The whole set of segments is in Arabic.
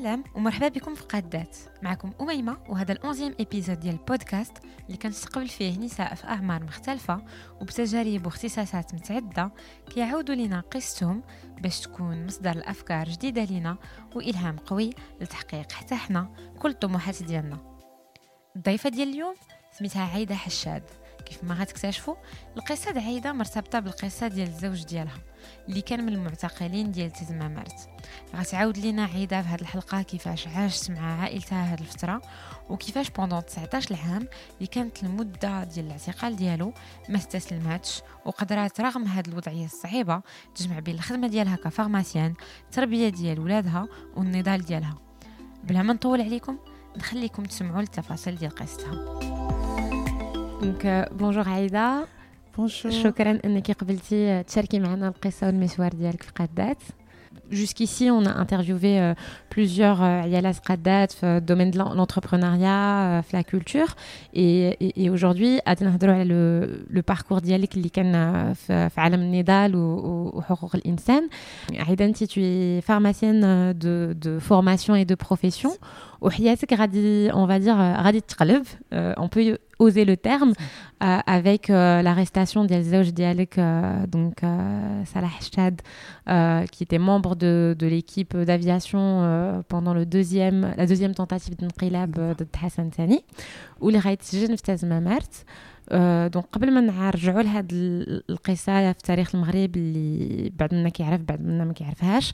سلام ومرحبا بكم في قادات معكم أميمة وهذا الأونزيام إبيزود ديال البودكاست اللي كنستقبل فيه نساء في أعمار مختلفة وبتجارب واختصاصات متعدة كيعودوا لنا قصتهم باش تكون مصدر الأفكار جديدة لنا وإلهام قوي لتحقيق حتى حنا كل الطموحات ديالنا. الضيفة ديال اليوم سميتها عايدة حشاد. كيف ما غتكتشفوا القصة د عايدة مرتبطة بالقصة ديال الزوج ديالها اللي كان من المعتقلين ديال تزمامرت غتعاود لينا عيدة في هذه الحلقة كيفاش عاشت مع عائلتها هذه الفترة وكيفاش بوندون 19 عام اللي كانت المدة ديال الاعتقال ديالو ما استسلماتش وقدرات رغم هذه الوضعية الصعيبة تجمع بين الخدمة ديالها كفارماسيان التربية ديال ولادها والنضال ديالها. بلا ما نطول عليكم نخليكم تسمعوا التفاصيل ديال قصتها. دونك بونجور عايده بونجور شكرا انك قبلتي تشاركي معنا القصه والمشوار ديالك في قادات Jusqu'ici, on a interviewé euh, plusieurs Yalas euh, Qadat dans le domaine de l'entrepreneuriat, euh, la culture. Et, et, et aujourd'hui, le, le parcours dialecte qui est dans le Nidal ou l'Insan. Aidan, si tu es pharmacienne de, de formation et de profession, on va dire, on peut oser le terme euh, avec euh, l'arrestation d'Elzeuj Dialek, euh, donc Salah Chad, qui était membre de, de l'équipe d'aviation pendant le deuxième, la deuxième tentative d'inqilab de Hassan Tani, où il a été jeune دونك قبل ما نرجعوا لهاد القصة في تاريخ المغرب اللي بعض منا كيعرف بعض منا ما كيعرفهاش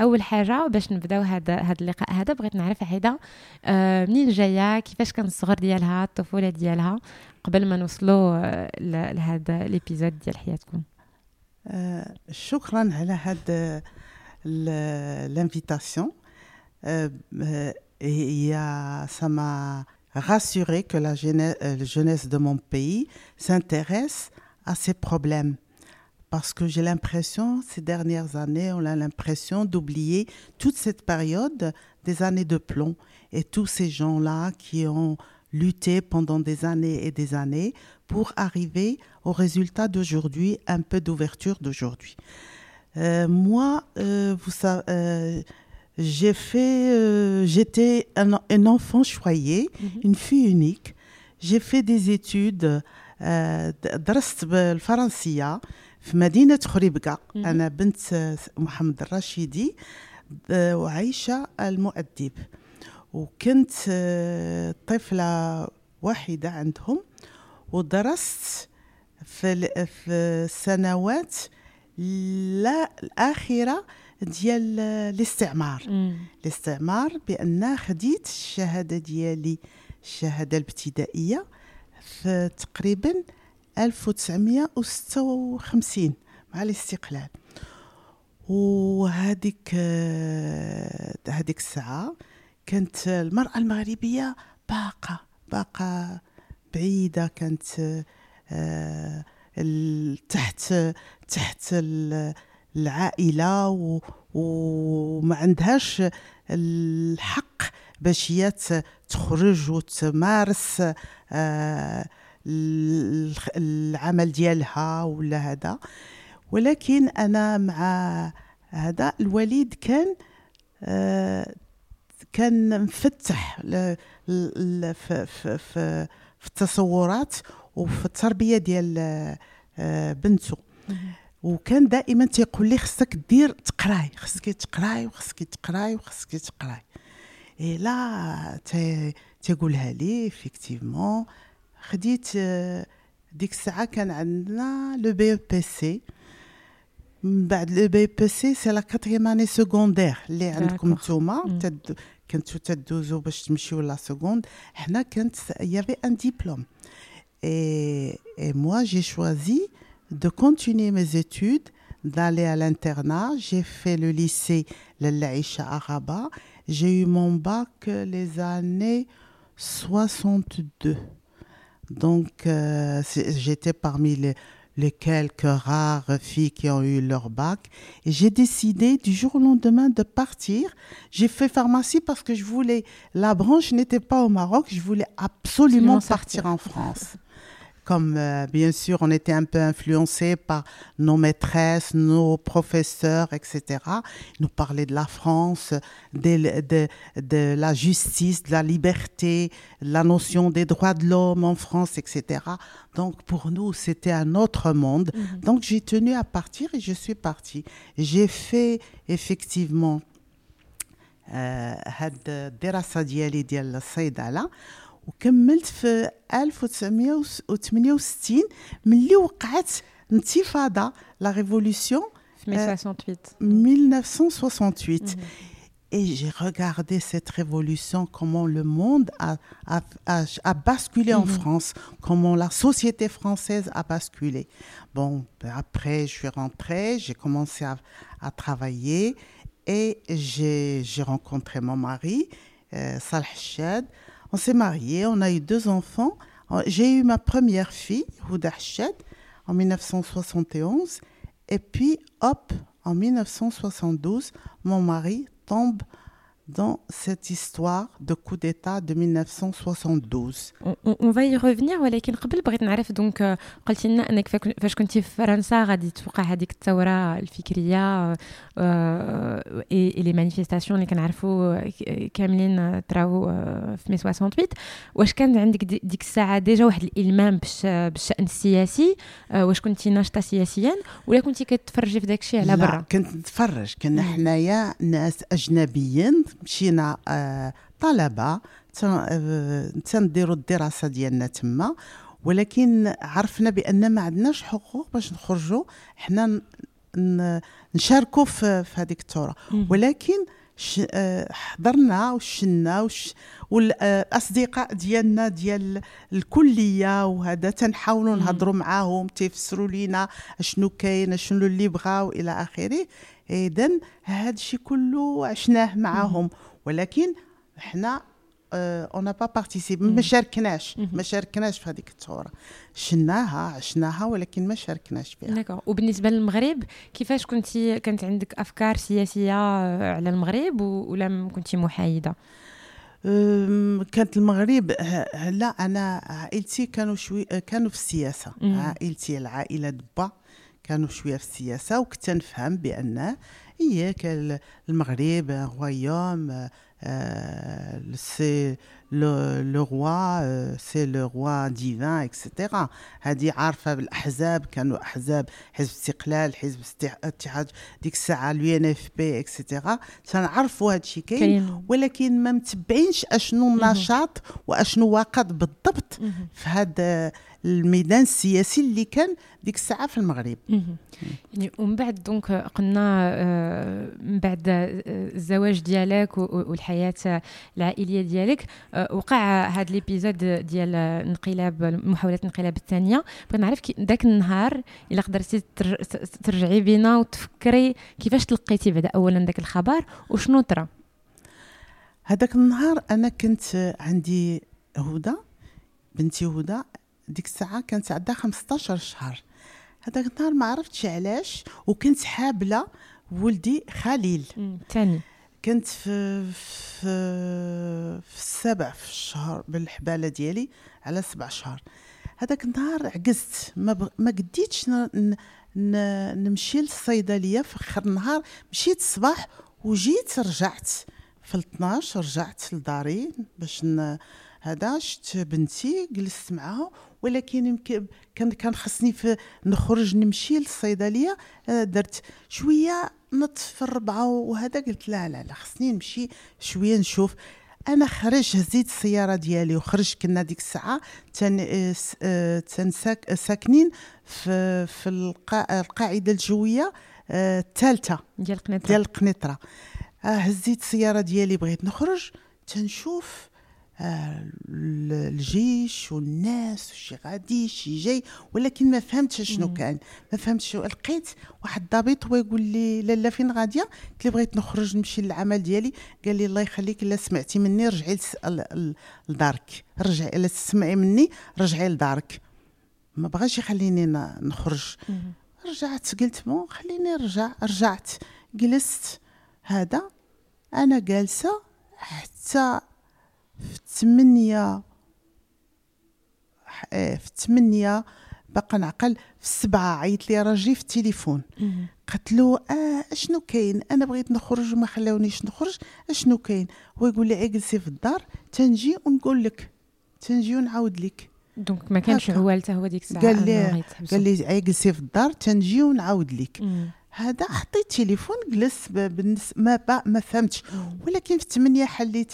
أول حاجة باش نبداو هذا هذا اللقاء هذا بغيت نعرف عيدة منين جاية كيفاش كان الصغر ديالها الطفولة ديالها قبل ما نوصلوا لهذا ليبيزود ديال حياتكم. شكرا على هاد الانفيتاسيون. يا سما rassurer que la euh, jeunesse, de mon pays s'intéresse à ces problèmes. Parce que j'ai l'impression, ces dernières années, on a l'impression d'oublier toute cette période des années de plomb et tous ces gens-là qui ont lutté pendant des années et des années pour arriver au résultat d'aujourd'hui, un peu d'ouverture d'aujourd'hui. Euh, moi, euh, vous savez, j'ai fait, euh, j'étais un, un, enfant choyé, mm -hmm. une fille unique. J'ai fait des études درست بالفرنسية في مدينة خريبكا أنا بنت محمد الرشيدي وعايشة المؤدب وكنت طفلة واحدة عندهم ودرست في السنوات الأخيرة ديال الاستعمار. الاستعمار بأن خديت الشهادة ديالي الشهادة الابتدائية في تقريبا 1956 مع الاستقلال. وهذيك هذيك الساعة كانت المرأة المغربية باقة باقة بعيدة كانت تحت تحت العائلة و وما عندهاش الحق باش هي تخرج وتمارس آه العمل ديالها ولا هذا. ولكن أنا مع هذا الوليد كان آه كان مفتح في, في, التصورات وفي التربية ديال آه بنته. وكان دائما تيقول لي خصك دير تقراي خصك تقراي وخصك تقراي وخصك تقراي. إي لا تيقولها لي effectivement خديت ديك الساعة كان عندنا le BEPC من بعد le BEPC c'est la quatrième année secondaire اللي عندكم نتوما. كنتو تدوزو باش تمشيو la seconde حنا كانت y avait un diplôme et et moi j'ai choisi de continuer mes études, d'aller à l'internat. J'ai fait le lycée Laïcha Araba. J'ai eu mon bac les années 62. Donc, euh, j'étais parmi les, les, quelques rares filles qui ont eu leur bac. Et j'ai décidé du jour au lendemain de partir. J'ai fait pharmacie parce que je voulais, la branche n'était pas au Maroc, je voulais absolument partir en France. comme euh, bien sûr on était un peu influencé par nos maîtresses, nos professeurs, etc. Ils nous parlaient de la France, de, de, de, la justice, de la liberté, la notion des droits de l'homme en France, etc. Donc pour nous, c'était un autre monde. Mhm. Donc j'ai tenu à partir et je suis partie. J'ai fait effectivement هاد الدراسه ديالي ديال الصيدله وكملت في 1968 ملي وقعت انتفاضه لا ريفولوسيون في 1968 Et j'ai regardé cette révolution, comment le monde a, a, a, a basculé en France, comment la société française a basculé. Bon, après, je suis rentrée, j'ai commencé à, à travailler et j'ai rencontré mon mari, euh, Salah Chad. on s'est mariés, on a eu deux enfants. J'ai eu ma première fille, Houda en 1971. Et puis, hop, en 1972, mon mari tombe dans cette histoire de coup d'État de 1972. On, va y revenir ولكن قبل بغيت نعرف دونك قلتي لنا انك فاش كنتي في فرنسا غادي توقع هذيك الثوره الفكريه اي لي مانيفيستاسيون اللي كنعرفوا كاملين تراو في 68 واش كان عندك ديك الساعه ديجا واحد الالمام بالشان السياسي واش كنتي ناشطه سياسيا ولا كنتي كتفرجي في داك الشيء على برا كنت نتفرج كنا حنايا ناس اجنبيين مشينا آه، طلبة آه، تنديروا الدراسة ديالنا تما ولكن عرفنا بأن ما عندناش حقوق باش نخرجوا حنا نشاركوا في هذيك الثورة. ولكن آه، حضرنا وشنا وش والأصدقاء ديالنا ديال الكلية وهذا تنحاولوا نهضروا معاهم تيفسروا لينا شنو كاين شنو اللي بغاو إلى آخره. اذا هذا الشيء كله عشناه معاهم. ولكن حنا on a pas participé ما شاركناش. ما شاركناش في هذيك الثوره شناها عشناها ولكن ما شاركناش فيها. d'accord وبالنسبة للمغرب كيفاش كنتي كانت عندك أفكار سياسية على المغرب ولا كنتي محايدة؟ كانت المغرب لا أنا عائلتي كانوا شوي كانوا في السياسة. عائلتي العائلة دبا. كانوا شوية في السياسة وكنت نفهم بأن هي المغرب royaume c'est le roi c'est le roi divin et cetera هذه عارفه بالاحزاب كانوا احزاب حزب استقلال حزب اتحاد ديك الساعة l'UNFP et cetera تنعرفوا هذا الشيء كاين ولكن ما متبعينش اشنو النشاط واشنو واقع بالضبط في هذا الميدان السياسي اللي كان ديك الساعة في المغرب يعني ومن بعد donc قلنا من بعد الزواج ديالك والحياة العائليه ديالك وقع هذا l'épisode ديال انقلاب محاوله الانقلاب الثانية. بغيت نعرف ذاك النهار إلا قدرتي ترجعي بينا وتفكري كيفاش تلقيتي بعد اولا ذاك الخبر وشنو طرا؟ هذاك النهار أنا كنت عندي هدى بنتي هدى ديك الساعة كانت عندها 15 شهر. هذاك النهار ما عرفتش علاش وكنت حابلة ولدي خليل. ثاني. كنت في في في السبع في الشهر بالحبالة ديالي على سبع شهور هذاك النهار عجزت ما, بغ... ما قديتش ن... ن... نمشي للصيدلية في آخر النهار. مشيت الصباح وجيت رجعت في 12 رجعت لداري باش ن... هذا شت بنتي جلست معاها. ولكن يمكن كان كان خصني في نخرج نمشي للصيدلية. آه، درت شوية نط في الربعة وهذا قلت لا لا لا خصني نمشي شوية نشوف. أنا خرج هزيت السيارة ديالي وخرج كنا ديك الساعة تن آه، آه، تنساك ساكنين في في القاعدة الجوية الثالثة ديال القنيطرة. ديال القنيطرة. هزيت السيارة ديالي بغيت نخرج تنشوف الجيش والناس وشي غادي شي جاي. ولكن ما فهمتش شنو كان. ما فهمتش لقيت واحد الضابط هو يقول لي لالا فين غادية؟ قلت لي بغيت نخرج نمشي للعمل ديالي. قال لي الله يخليك الا سمعتي مني رجعي لدارك. رجعي الا تسمعي مني رجعي لدارك. ما بغاش يخليني نخرج. رجعت قلت مو خليني نرجع. رجعت. جلست. هذا أنا جالسة حتى في ثمانية آه، في ثمانية باقا نعقل في السبعة عيط لي راجلي في التليفون. قلت له آه أشنو كاين أنا بغيت نخرج وما خلاونيش نخرج أشنو كاين هو يقول لي اجلسي في الدار تنجي ونقول لك تنجي ونعاود لك donc ما كانش. عوال حتى هو ديك الساعة قال لي-. قال لي اجلسي في الدار تنجي ونعاود لك. هذا حطيت تليفون جلس ب- بالنس ما ما فهمتش. ولكن في ثمانية حليت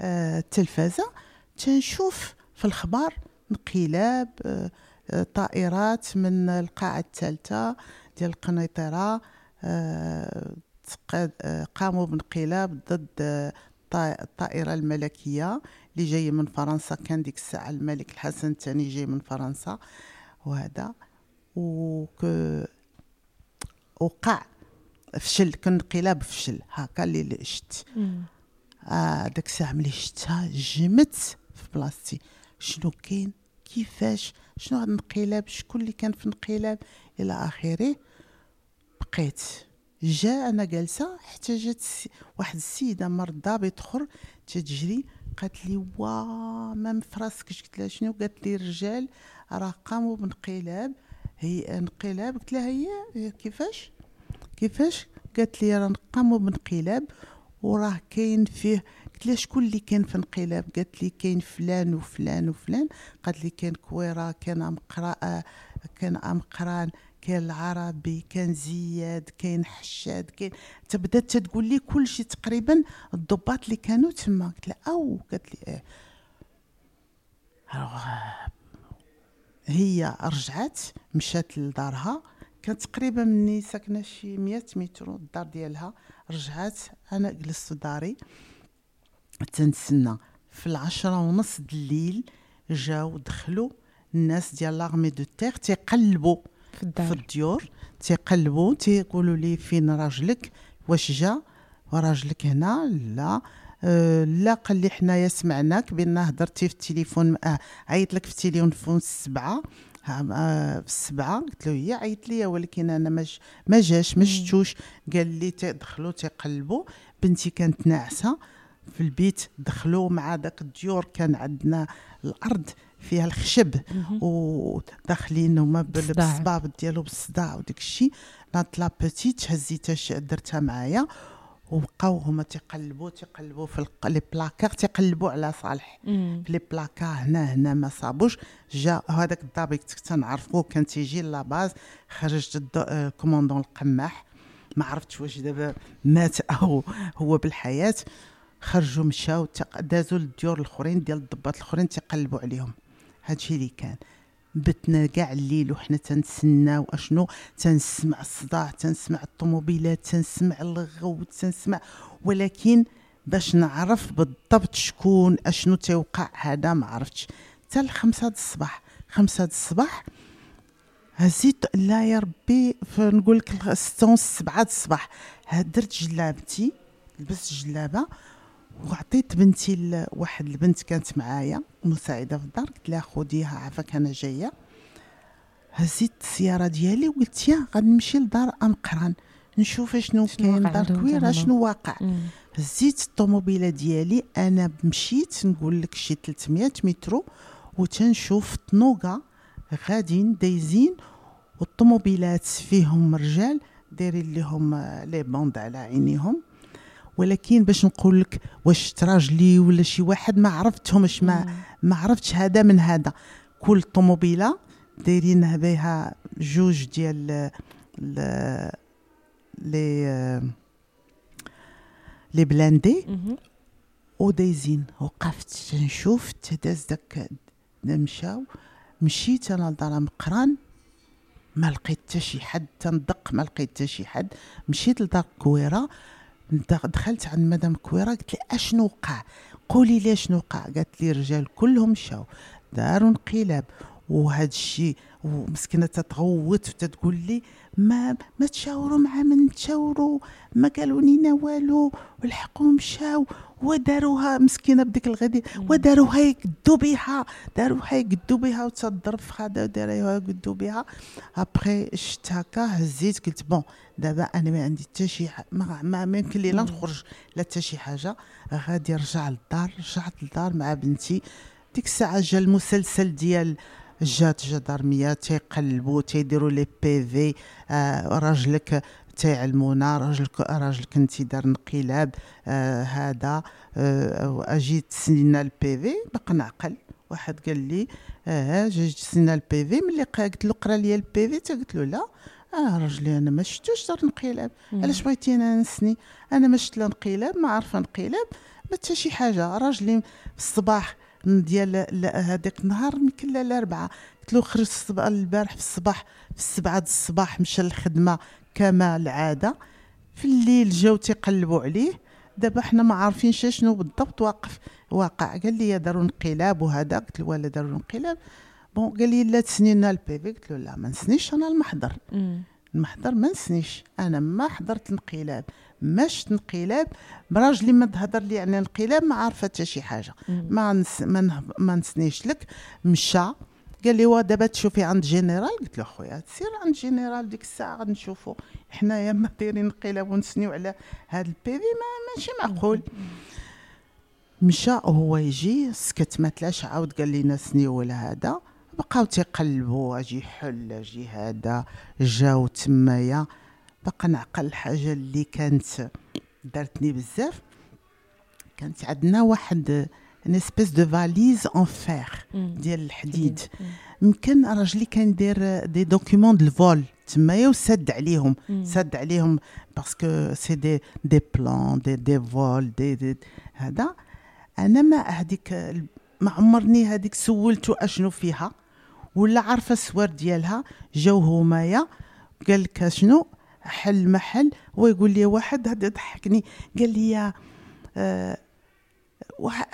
التلفازة تنشوف في الأخبار انقلاب آه، طائرات من القاعة الثالثة ديال القنيطرة آه، آه، قاموا بانقلاب ضد الطا- الطائرة الملكية اللي جاية من فرنسا. كان ديك الساعة الملك الحسن الثاني جاي من فرنسا. وهذا. وقع فشل كان انقلاب فشل هكا اللي شت. آه داك الساعة ملي شتها جمت في بلاصتي. شنو كاين؟ كيفاش؟ شنو هاد الانقلاب؟ شكون اللي كان في انقلاب إلى آخره بقيت. جا أنا جالسة حتى جات واحد السيدة مرضى اخر تجري قالت لي وا ما مفراسكش قلت لها شنو؟ قالت لي الرجال راه قاموا بانقلاب هي انقلاب قلت لها هي كيفاش؟ كيفاش؟ قالت لي راه قاموا بانقلاب وراه كاين فيه قلت لها شكون اللي كان في انقلاب؟ قالت لي كاين فلان وفلان وفلان. قالت لي كان كويره كان أمقرأ كان أمقران كان العربي كان زياد كاين حشاد كاين. تبدات تقول لي كل شيء تقريبا الضباط اللي كانوا تما. قلت لها أو. قالت لي ألوغ، هي رجعت مشات لدارها. كانت تقريبا مني ساكنة شي 100 متر الدار ديالها رجعت أنا جلست في داري. تنتسنى. في العشرة ونص الليل جاو دخلوا الناس ديال l'armée de terre تيقلبوا في في الدار الديور تيقلبوا تيقولوا لي فين راجلك؟ واش جا؟ وراجلك هنا؟ لا. أه لا قال لي حنايا سمعناك بان هضرتي في التليفون آه عيط لك في التليفون السبعة. في السبعه قلت له هي عيط لي ولكن أنا ما ج- ما جاش ما مم. شفتوش قال لي تدخلوا تيقلبوا بنتي كانت ناعسة في البيت دخلوا مع داك الديور كان عندنا الأرض فيها الخشب. وداخلين هما بال- بالصداع. بالصبابط ديالو بالصداع وداك الشيء la petite هزيتها درتها معايا وبقاو هما تيقلبوا تيقلبوا في les placards تيقلبوا على صالح. في les placards هنا هنا ما صابوش. جا هذاك الضابط كنت تنعرفو كان تيجي la base خرجت آه، commandant القماح. ما عرفتش واش دابا مات أو هو بالحياة. خرجوا مشاو دازوا للديور الأخرين ديال الضباط الأخرين تيقلبوا عليهم. هادشي اللي كان. بتنا كاع الليل وحنا تنتسناو اشنو تنسمع الصداع تنسمع الطوموبيلات تنسمع الغو تنسمع ولكن باش نعرف بالضبط شكون أشنو تيوقع هذا ما عرفتش. حتى الخمسة د الصباح خمسة د الصباح هزيت لا يا ربي نقول لك ستة ونص سبعة د الصباح. درت جلابتي لبست جلابة وعطيت بنتي ل- واحد البنت كانت معايا مساعدة في الدار قلت لها خديها عافاك أنا جاية هزيت السيارة ديالي وقلت يا غنمشي لدار ام قران نشوف شنو كاين دار كويره. شنو واقع. هزيت الطوموبيلة ديالي أنا مشيت نقول لك شي 300 مترو وتنشوف طنوقه غاديين دايزين والطوموبيلات فيهم رجال دايرين لهم آه، les bandes على عينيهم ولكن باش نقول لك واش تراجلي ولا شي واحد ما عرفتهمش ما. ما عرفتش هذا من هذا كل طوموبيلة دايرين بها جوج ديال ال- ال- les les blindés. ودايزين وقفت تنشوف تداز داك مشاو مشيت أنا لدار مقران ما لقيت حتى شي حد تندق ما لقيت حتى شي حد مشيت لدار كويره دخ- دخلت عند مدام كويرة قلت لي أشنو وقع؟ قولي لي شنو وقع. قالت لي الرجال كلهم مشاو. داروا انقلاب. وهذا الشيء ومسكينة تتغوت وتتقول لي ما ما تشاوروا مع من تشاوروا. ما قالوا لينا والو. والحقوا مشاو وداروها مسكينة بديك الغدي وداروها يقدوا بها داروها يقدوا بها وتضرب في خادة وداروها يقدوا بها ابخي شت هكا هزيت. قلت بون دابا أنا ما عندي حتى شي ما ما يمكن لي لا. نخرج لا حتى شي حاجة. غادي نرجع للدار. رجعت للدار مع بنتي. ديك الساعة جا المسلسل ديال جات جدارمية تيقلبوا تيديروا لي بي في آه راجلك تيعلمونا راجلك راجلك انت دار انقلاب آه هذا آه أجي تسنينا ال PV باقا نعقل. واحد قال لي آه جيت تسنينا ال PV ملي قلت له قرا لي ال PV؟ قلت له لا. آه راجلي أنا ما شفتوش دار انقلاب. علاش بغيتي أنا نسني؟ أنا ما شفت لا انقلاب ما عارفه انقلاب ما حتى شي حاجة. راجلي في الصباح ديال هذاك النهار يمكن لا الاربعاء قلت له خرج البارح في الصباح في السبعة د الصباح مشى للخدمة كما العادة. في الليل جاو تيقلبوا عليه. دابا حنا ما عارفين شنو بالضبط واقف واقع. قال لي داروا انقلاب وهذا. قلت له ولا داروا انقلاب؟ بون قال لي لا تسنينا البيبي قلت له لا ما نسنيش أنا المحضر. المحضر ما نسنيش. أنا ما حضرت انقلاب ما شفت انقلاب براجلي ما تهضر لي عن انقلاب ما عارفه حتى شي حاجة. ما نس ما, ما نسنيش لك. مشى. قال لي وا دابا تشوفي عند جنرال؟ قلت له خويا سير عند جنرال ديك الساعة غادي نشوفوا حنايا ما دايرين انقلاب ونسنيو على هذا ال PV ما ماشي معقول. مشى. هو يجي سكت ما تلاش عاود قال لي سنيو ولا هذا. بقاو تيقلبوا أجي حل أجي هذا جاو تمايا. باقا نعقل الحاجة اللي كانت دارتني بزاف. كانت عندنا واحد une espèce de valise en fer ديال الحديد. يمكن راجلي كان يدير des documents de vol تمايا وسد عليهم. سد عليهم parce que c'est des des plans des des vols des, des هذا. أنا ما هذيك ما عمرني هذيك سولتو أشنو فيها ولا عارفة السوارت ديالها. جاو همايا قال لك شنو حل محل ويقول لي واحد هذا ضحكني قال لي آه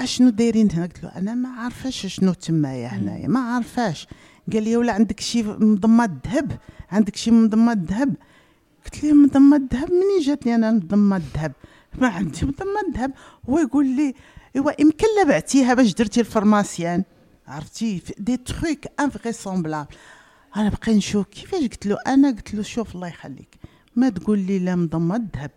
أشنو دايرين هنا؟ قلت له أنا ما عارفاش شنو تمايا هنايا ما عارفاش. قال لي ولا عندك شي مضمات ذهب؟ عندك شي مضمات ذهب؟ قلت لي مضمات ذهب؟ منين جاتني أنا مضمات ذهب؟ ما عندي مضمات ذهب. هو يقول لي إيوا يمكن لا بعتيها باش درتي ال pharmacie. عرفتي؟ des trucs invraisemblables. أنا بقى نشوف كيفاش؟ قلت له أنا قلت له شوف الله يخليك. ما تقول لي لا مضمه الذهب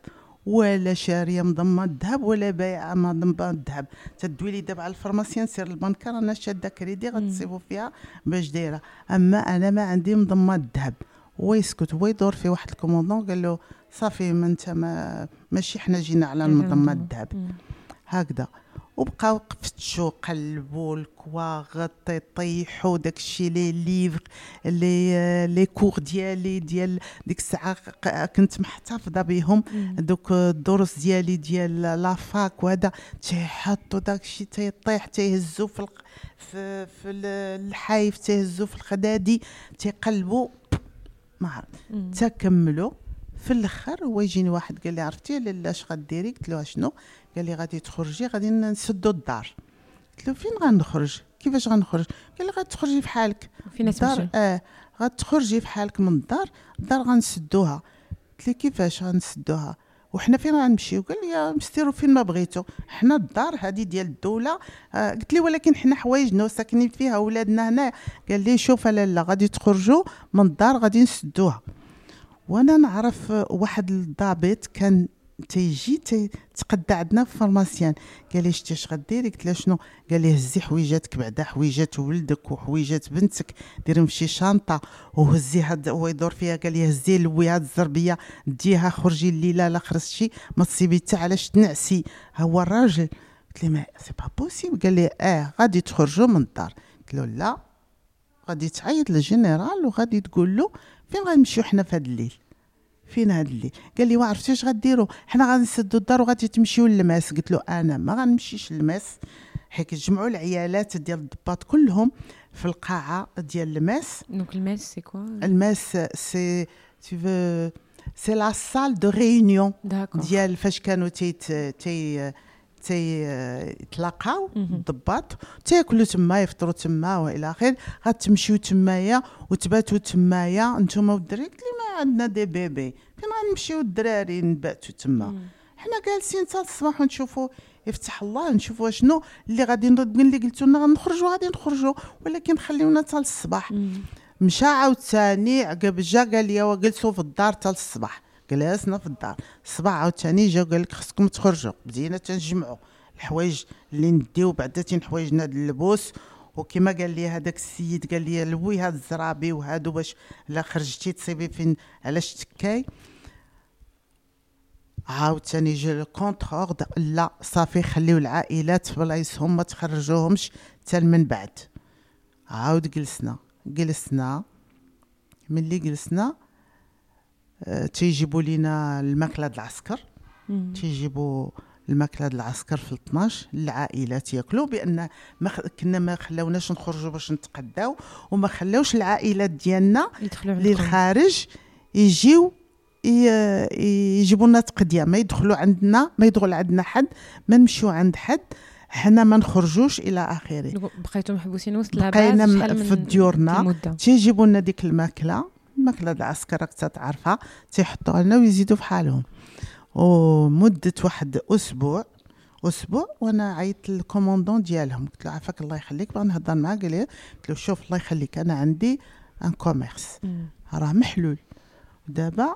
ولا شارية مضمه الذهب ولا بايعه مضمه الذهب. تدوي لي دابا على ال pharmacie سير للبنك راه أنا شادة كريدي غتصيبوا فيها باش دايرة. أما أنا ما عندي مضمه الذهب. ويسكت ويدور في واحد ال commandant قال له صافي ما أنت ما ماشي حنا جينا على المضمه الذهب. هكذا. وبقاو فتشوا قلبوا الكواغط طيحوا داكشي les livres les les cours ديالي ديال ديك الساعة كنت محتفظة بهم دوك الدروس ديالي ديال la fac وهذا تيحطوا داكشي تيطيح تيهزوا في في, في اللحايف تيهزوا في الخدادي تيقلبوا ما عرفت. تكملوا في الأخر هو يجيني واحد قال لي عرفتي لالا اش غديري؟ قلت له أشنو؟ قال لي غادي تخرجي غادي نسدو الدار. قلت له فين غنخرج؟ كيفاش غنخرج؟ قال لي غادي تخرجي في حالك فين الدار آه غادي تخرجي في حالك من الدار الدار غنسدوها. قلت لي كيفاش غنسدوها؟ وحنا فين غنمشيو؟ قال لي مستيرو فين ما بغيتو. حنا الدار هذه ديال الدولة آه قلت لي ولكن حنا حوايجنا ساكنين فيها ولادنا هنا. قال لي شوف لالا غادي تخرجوا من الدار غادي نسدوها. وأنا نعرف واحد الضابط كان تيجي تقدى عندنا في pharmacie قال لي شتي اش غديري قلت له شنو؟ قال لي هزي حويجاتك بعدا حويجات ولدك وحويجات بنتك ديرهم في شي شنطه وهزيها هو يدور فيها. قال لي هزي لوي هاد الزربية ديها خرجي الليلة لا خرجتي ما تصيبي حتى علاش تنعسي. هو الراجل قلت له mais c'est pas possible قال لي آه غادي تخرجوا من الدار. قلت له لا. غادي تعيط للجنرال وغادي تقول له فين غنمشيو حنا في هاد الليل؟ فين هاد الليل قال لي وعرفتي اش غديروا؟ حنا غادي نسدو الدار وغادي تمشيو لل mess. قلت له أنا ما غنمشيش لل mess. حيت جمعوا العيالات ديال الضباط كلهم في القاعة ديال ال mess. donc ال mess c'est quoi ال mess c'est tu veux c'est la salle de réunion ديال فاش كانوا تي تي تيتلاقاو الضباط تاكلوا تما يفطروا تما وإلى اخره غتمشيو تمايا وتباتوا تمايا. نتوما والدراري قلت لي ما عندنا دي بيبي. فين غنمشيو الدراري نباتوا تما. حنا جالسين حتى الصباح ونشوفوا يفتح الله نشوفوا شنو اللي غادي اللي قلتوا لنا غنخرجوا غادي نخرجوا ولكن خليونا حتى الصباح. مشى عاوتاني عقب جا قال لي وجلسوا في الدار حتى الصباح. جلسنا في الدار الصباح عاوتاني جا قال لك خصكم تخرجوا بدينا تنجمعوا. الحوايج اللي نديو بعدا حوايجنا د اللبوس وكما قال لي هذاك السيد قال لي لوي هاد الزرابي وهادو باش لا خرجتي تصيبي فين علاش تكاي؟ عاوتاني جا contre-ordre لا صافي خليو العائلات في بلايصهم ما تخرجوهمش حتى من بعد. عاود جلسنا جلسنا ملي جلسنا تيجيبوا لينا الماكلة د العسكر. تيجيبوا الماكلة د العسكر في 12 العائلات ياكلوا بأن ما خ... كنا ما خلاوناش نخرجوا باش نتقداو وما خلاوش العائلات ديالنا للخارج يجيو يجيبوا لنا تقدية. ما يدخلوا عندنا ما يدخل عندنا حد ما نمشيو عند حد حنا ما نخرجوش إلى آخره. بقيتوا محبوسين وسط بقينا في ديورنا. تيجيبوا لنا ديك الماكلة. الماكله العسكر راك تعرفها تيحطوها لنا ويزيدوا في حالهم ومدة واحد أسبوع أسبوع وأنا عيطت لل commandant ديالهم. قلت له عافاك الله يخليك بغا نهضر معاه قال لي قلت له شوف الله يخليك أنا عندي un commerce راه محلول. دابا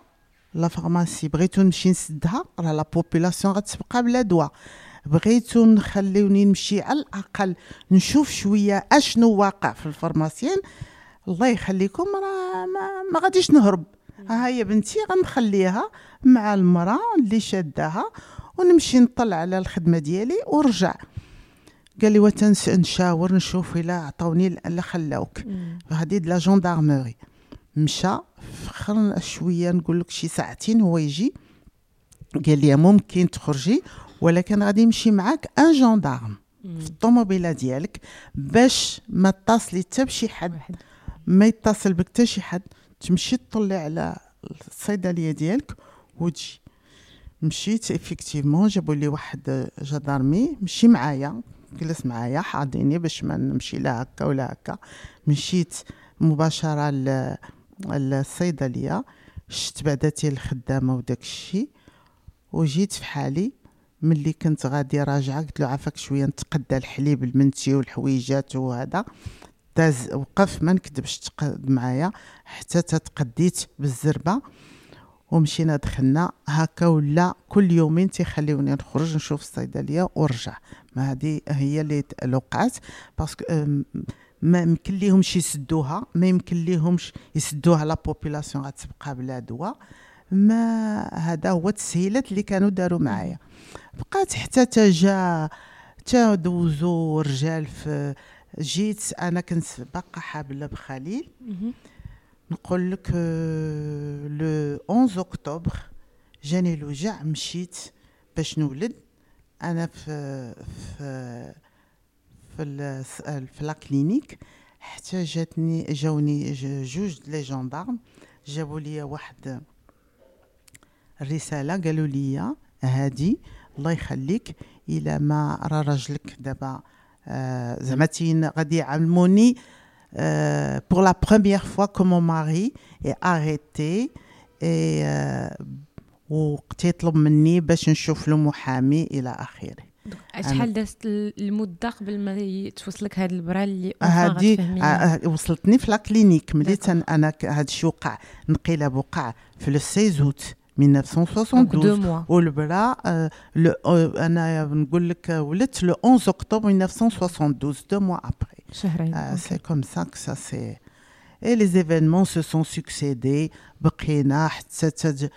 la pharmacie بغيتو نمشي نسدها راه la population غتبقى بلا دواء. بغيتو نخليوني نمشي على الأقل نشوف شوية أشنو واقع في ال pharmacie. الله يخليكم راه ما, ما غاديش نهرب. ها هي بنتي غنخليها مع المرأة اللي شاداها ونمشي نطلع على الخدمة ديالي ورجع قال لي وتنس نشاور نشوف إلا عطاوني الا خلاوك. de la gendarmerie مشى فخر شوية نقول لك شي ساعتين هو يجي. قال لي ممكن تخرجي ولكن غادي يمشي معاك un gendarme في الطوموبيلة ديالك باش ما تصلي حتى بشي حد. ما يتصل بك حتى شي حد. تمشي تطلع على الصيدلية ديالك وتجي. مشيت effectivement جابوا لي واحد جدارمي مشي معايا جلس معايا حاضيني باش ما نمشي لا هكا ولا هكا. مشيت مباشرة للصيدلية شفت بعداتي الخدامة وداك الشيء وجيت في حالي ملي كنت غادي راجعة قلت له عافاك شوية نتقدى الحليب لبنتي والحويجات وهذا. داز وقف ما نكذبش تقدى معايا حتى تتقديت بالزربة. ومشينا دخلنا هكا ولا كل يومين تيخليوني نخرج نشوف الصيدلية ورجع. ما هذه هي اللي وقعت parce que ما يمكن ليهمش يسدوها ما يمكن ليهمش يسدوها la population غتبقى بلا دواء. ما هذا هو التسهيلات اللي كانوا داروا معايا. بقات حتى تجا تا دوزو رجال في جيت أنا كنت باقا حابله بخليل نقول لك لو 11 اكتوبر جاني الوجع مشيت باش نولد. أنا في في في في لا كلينيك حتى جاتني جاوني جوج لي جوندارم جابوا لي واحد الرساله قالوا لي هادي. الله يخليك. إلى ما راه راجلك دابا آه زعما غادي يعلموني pour la première fois que mon mari est arrêté et وقت مني باش نشوف له محامي إلى آخره. شحال دازت المده قبل ما توصلك هذه البرا اللي هذه وصلتني في la clinique ملي أنا هذا الشيء وقع انقلاب وقع في le 16 اوت 1972. والبرا أنا نقول لك ولدت le 11 اكتوبر 1972 deux mois après شهرين c'est comme ça que ça s'est et les événements se sont succédé بقينا حتى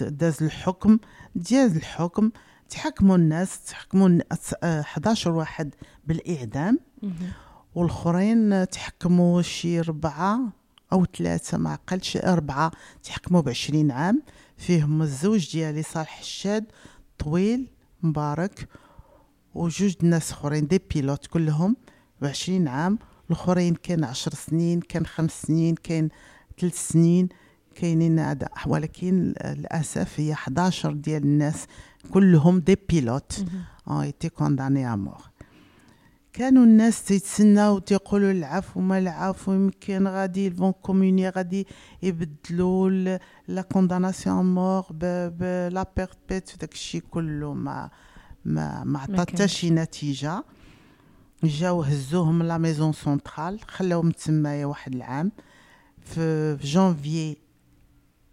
داز الحكم ديال الحكم تحكموا الناس تحكموا 11 واحد بالاعدام والاخرين تحكموا شي ربعه أو ثلاثة ما عقلتش اربعه تحكموا بعشرين عام فيهم الزوج ديالي صالح الشاد طويل مبارك وجوج ناس أخرين دي بيلوت كلهم بعشرين عام. الأخرين كان عشر سنين كان خمس سنين كان ثلاث سنين كاينين هذا ولكن للأسف هي 11 ديال الناس كلهم des pilotes. été condamnés à mort كانوا الناس تيتسناو تيقولوا العفو ما العفو يمكن غادي ils vont commuer غادي يبدلوا la condamnation mort ب la perpète داك الشيء كله ما ما ما عطات حتى شي نتيجة. جاو هزوهم la maison centrale خلاوهم تمايا واحد العام. في جانفي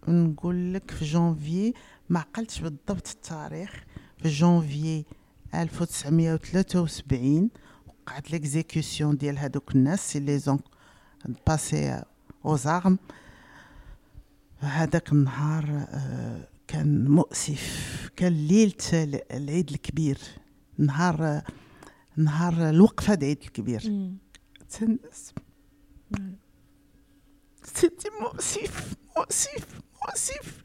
نقول لك في جانفي ما عقلتش بالضبط التاريخ. في جانفي 1973 وقعت ليكزيكسيون ديال هادوك الناس اللي زون باسي او زارم هذاك النهار آه، كان مؤسف كان ليلة العيد الكبير نهار نهار الوقفة العيد الكبير تنس C'était مؤسف مؤسف مؤسف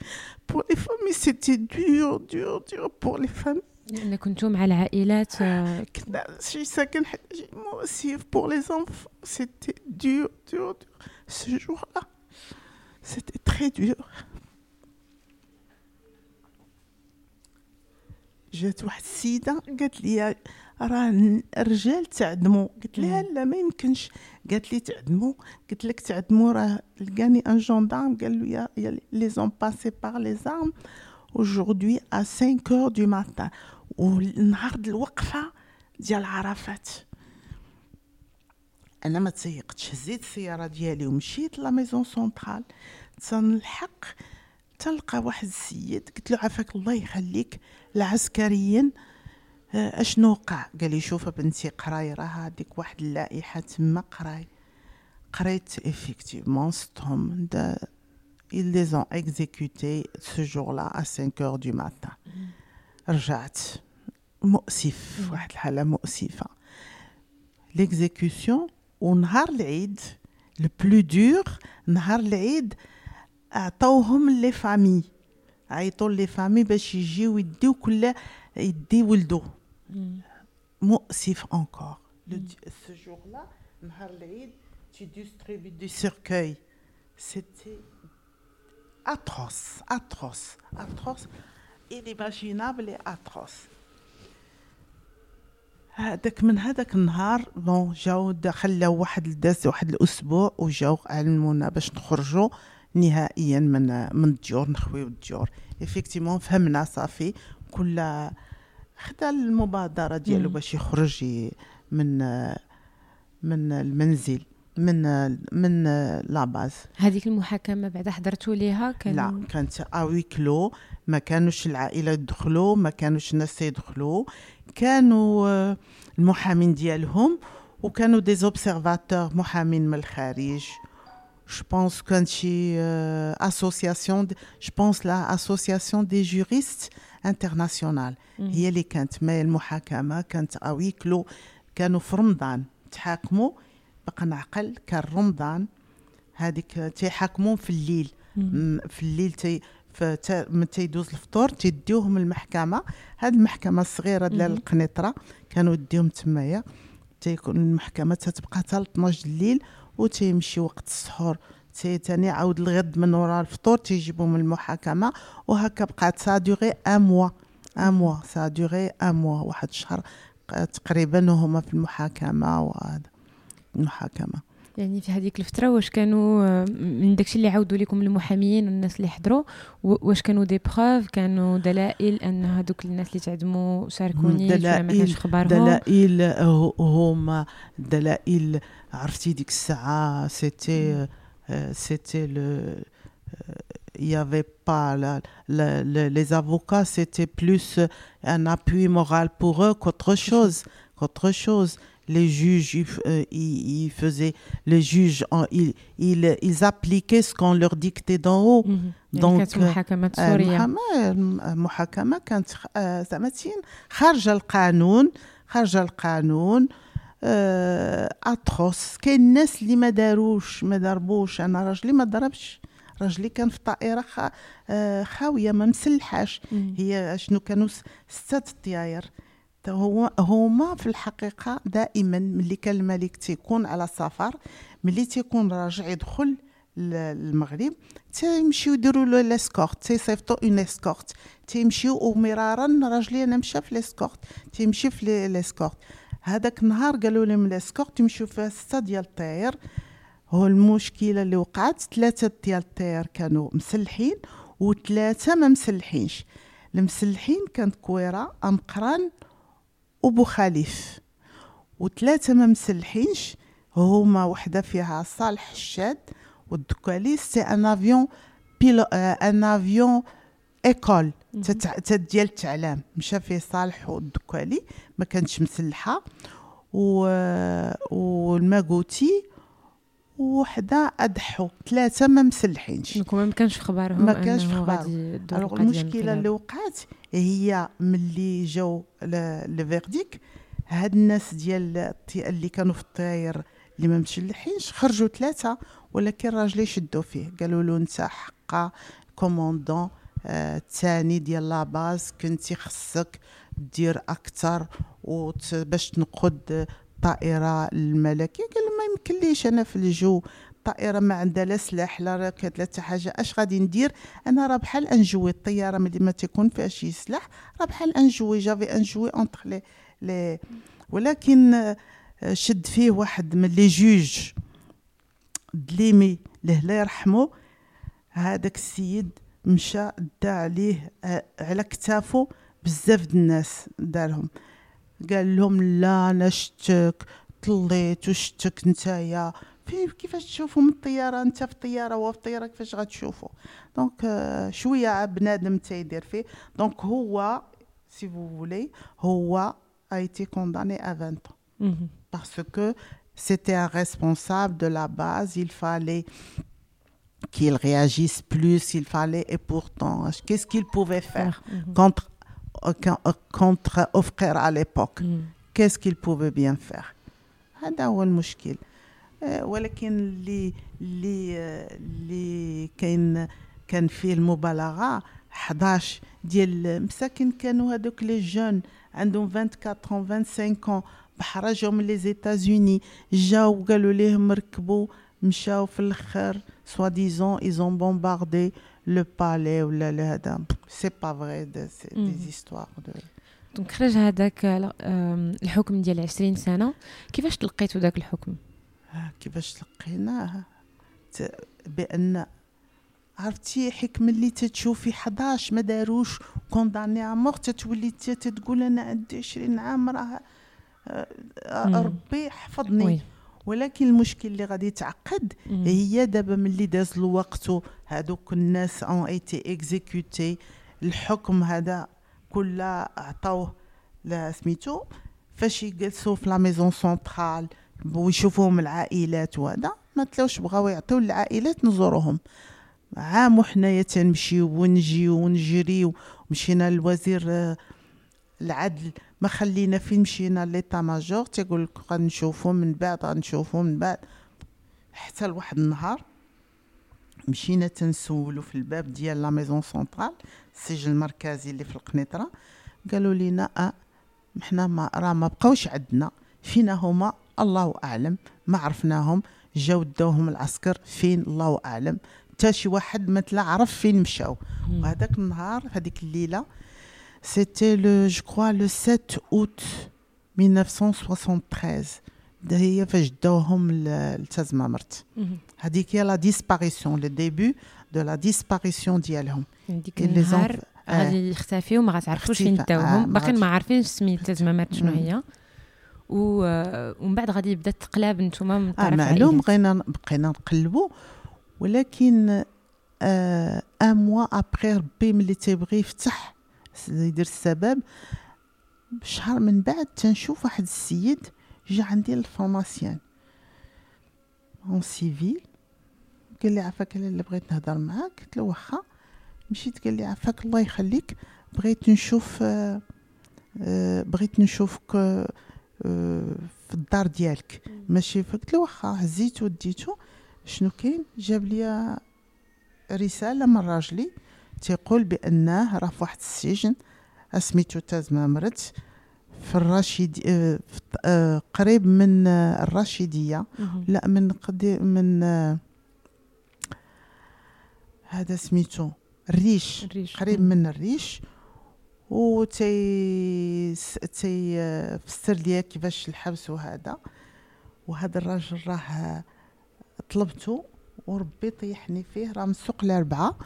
pour les familles c'était dur dur dur pour les familles لأن كنتم مع العائلات كنا شي ساكن حاجة مؤسف pour les enfants c'était dur dur dur ce jour-là c'était très dur جات واحد السيده قالت لي راه الرجال تعدموا قلت لها لا ما يمكنش قالت لي تعدموا قلت لك تعدموا راه لقاني ان جوندارم قال له يا لي زون باسي بار لي زارم aujourd'hui à 5 heures du matin والنهار الوقفه ديال عرفات. أنا ما تسيقتش. هزيت السياره ديالي ومشيت la maison centrale. تنلحق تلقى واحد السيد قلت له عافاك الله يخليك العسكريين آه، أشنو وقع؟ قال لي شوف بنتي قراي راه هذيك واحد اللائحة تما قراي. قريت ستهم دا ils les ont exécutés ce jour-là à 5 heures du matin رجعت مؤسف واحد الحاله مؤسفه ليكزيكسيون ونهار العيد لو بلو دور نهار العيد عطوهم لي فامي عيطوا لي فامي باش يجيو يديو كل يدي ولدو مؤسف انكور سو جور لا نهار العيد tu distribues du cercueil c'était atroce atroce atroce inimaginable et atroce. هذاك من هذاك النهار bon جاو خلاو واحد داز واحد الأسبوع وجاو علمونا باش نخرجوا نهائيا من من الديور نخويو الديور. effectivement فهمنا صافي كل خدا المبادرة ديالو باش يخرج من من المنزل. من من la base هذيك المحاكمة بعد حضرتوا ليها؟ كان لا كانت huis clos ما كانوش العائلة يدخلوا ما كانوش الناس يدخلوا. كانوا المحامين ديالهم وكانوا des observateurs محامين من الخارج. Je pense quand شي association je pense la association des juristes internationale هي اللي كانت ما المحاكمة؟ كانت huis clos كانوا في رمضان. تحاكموا بقى نعقل كان رمضان هذيك تيحاكموا في الليل. في الليل تي من تيدوز الفطور تيديوهم المحكمة. هذه المحكمة الصغيرة ديال القنيطرة كانوا يديهم تمايا. تيكون المحكمة تتبقى حتى 12 الليل وتيمشي وقت السحور. تي تاني عاود الغد من وراء الفطور تيجيبوا من المحاكمه وهكا بقات ça a duré un mois. un mois. ça a duré un mois. واحد الشهر تقريبا وهما في المحاكمة. وهذا. المحاكمة. يعني في هذيك الفترة واش كانوا من داكشي اللي عاودوا لكم المحاميين والناس اللي حضروا واش كانوا des preuves كانوا دلائل أن هذوك الناس اللي تعدموا شاركوني دلائل ما كانش خبرهم؟ دلائل هما دلائل عرفتي ديك الساعة سيتي سيتي لو il n'y avait pas la, la, la, les avocats c'était plus un appui moral pour eux qu'autre chose qu'autre chose. Les juges, ils, euh, ils, ils, faisaient, les juges, en, ils, ils, ils, appliquaient ce qu'on leur dictait d'en haut. Mm -hmm. Donc, كانت المحاكمة كانت زعما خارج القانون خارج القانون اتروس كاين الناس اللي ما داروش ما ضربوش أنا راجلي ما ضربش راجلي كان في طائره خاويه ما مسلحاش هي شنو كانوا سته الطياير هو هما في الحقيقة دائما ملي كان الملك تيكون على سفر ملي تيكون راجع يدخل المغرب تيمشيو يديروا له l'escorte تيصيفطوا une escorte تيمشيو ومرارا راجلي أنا مشى في l'escorte تيمشي في l'escorte هذاك النهار قالوا لهم l'escorte يمشيو فيها ستة ديال الطير. هو المشكلة اللي وقعت ثلاثة ديال الطير كانوا مسلحين وثلاثة ما مسلحينش. المسلحين كانت كويرة ام قران وبو خليف. وثلاثة ما مسلحينش هما وحدة فيها صالح الشاد والدكالي c'est un avion pilote un avion école ديال التعلام. مشى فيه صالح والدكالي ما كانتش مسلحة. و والماغوتي وحدة أضحوا ثلاثة ما مسلحينش ما كانش في خبارهم ما كانش في خبارهم. الخلال. اللي وقعت هي ملي جاو le verdict هاد الناس ديال اللي كانوا في الطياير اللي ما مسلحينش خرجوا ثلاثة ولكن راجلي شدوا فيه قالوا له أنت حقا commandant آه، الثاني ديال la base كنتي خصك دير أكثر باش تنقذ الطائره الملكية قال ما يمكنليش أنا في الجو الطائره ما عندها لا سلاح لا راكد لا حتى حاجة. أش غادي ندير؟ أنا راه بحال un jouet الطيارة ملي ما تيكون فيها شي سلاح راه بحال un jouet j'avais un jouet entre les les ولكن آه، شد فيه واحد من les juges. دليمي له لا يرحمه هذاك السيد مشى دا عليه آه، على كتافه بزاف د الناس دارهم. قال لهم لا انا شتك طليت وشتك نتايا في كيفاش تشوفوا من الطياره انت في الطياره وهو في الطياره كيفاش غتشوفوا دونك آه، شويه بنادم تيدير فيه دونك هو سي فو فولي هو a été condamné à 20 ans مهم. parce que c'était un responsable de la base, il fallait qu'il réagisse plus, il fallait, et pourtant, qu'est-ce qu'il pouvait faire مهم. contre, euh, contre Ofrer à l'époque مهم. qu'est-ce qu'il pouvait bien faire هذا هو المشكل آه، ولكن اللي اللي آه، اللي كاين كان فيه المبالغه 11 ديال مساكن كانوا هذوك لي جون عندهم 24 ans 25 ans بحال جاو من لي زيتازوني جاو قالوا ليهم ركبوا مشاو في الاخر سوا ديزون ايزون بومباردي لو بالي ولا لا هذا c'est pas vrai c'est. des histoires de donc خرج هذاك آم، الحكم ديال 20 سنة. كيفاش تلقيتوا ذاك الحكم؟ آه، كيفاش تلقيناه بأن عرفتي حكم اللي تتشوفي 11 ما داروش condamné à mort تتولي تتقول أنا عندي 20 عام راه آه، آه،. ربي حفظني. ولكن المشكل اللي غادي يتعقد. هي دابا ملي داز الوقت هادوك الناس ont été exécutés الحكم هذا كله عطاوه لا سميتو فاش يجلسوا في la maison centrale ويشوفوهم العائلات وهذا ما تلاوش بغاو يعطيو للعائلات نزوروهم عام وحنايا تنمشيو ونجيو ونجريو مشينا للوزير العدل ما خلينا فين مشينا l'état-major تيقول لك غنشوفو من بعد غنشوفو من بعد. حتى لواحد النهار مشينا تنسولو في الباب ديال la maison centrale السجن المركزي اللي في القنيطرة. قالوا لينا آه حنا ما راه ما بقاوش عندنا. فينا هما الله أعلم. ما عرفناهم. جاو داوهم العسكر فين؟ الله أعلم. حتى شي واحد ما تلا عرف فين مشاو. وهذاك النهار هذيك الليلة سيتي لو جو كخوا لو 7 اوت 1973 ده هي فاش داوهم ل- لتزمامرت مهم. هذيك هي لا ديسباريسيون لو ديبي دو لا ديسباريسيون ديالهم يعني ديك اللي زون- النهار آه. غادي يختفيو وما غتعرفوش فين اختفاء. آه، داوهم ما باقيين ما غاديش- عارفين سميت تزمامات شنو مم. هي و... آه، ومن بعد غادي يبدا التقلاب نتوما من اه طرف معلوم العائلات. بغينا بقينا نقلبوا ولكن آه ان موا ابخي ربي ملي تيبغي يفتح س- يدير السبب. شهر من بعد تنشوف واحد السيد جا عندي ل la pharmacie en civil. قال لي عافاك أنا اللي بغيت نهضر معاك. قلت له واخا. مشيت قال لي عافاك الله يخليك. بغيت نشوف آه آه بغيت نشوفك آه في الدار ديالك. ماشي فقلت له واخا. هزيتو وديتو شنو كاين؟ جاب لي رسالة من راجلي. تيقول بأنه راه في واحد السجن سميتو تازمامرت في الرشيد آه، في آه، قريب من الرشيدية. لا من قدي من آه، هذا سميتو الريش الريش قريب. من الريش. و تي تي فسر ليا كيفاش الحبس وهذا. وهذا الراجل راه طلبته وربي طيحني فيه راه من السوق الأربعة.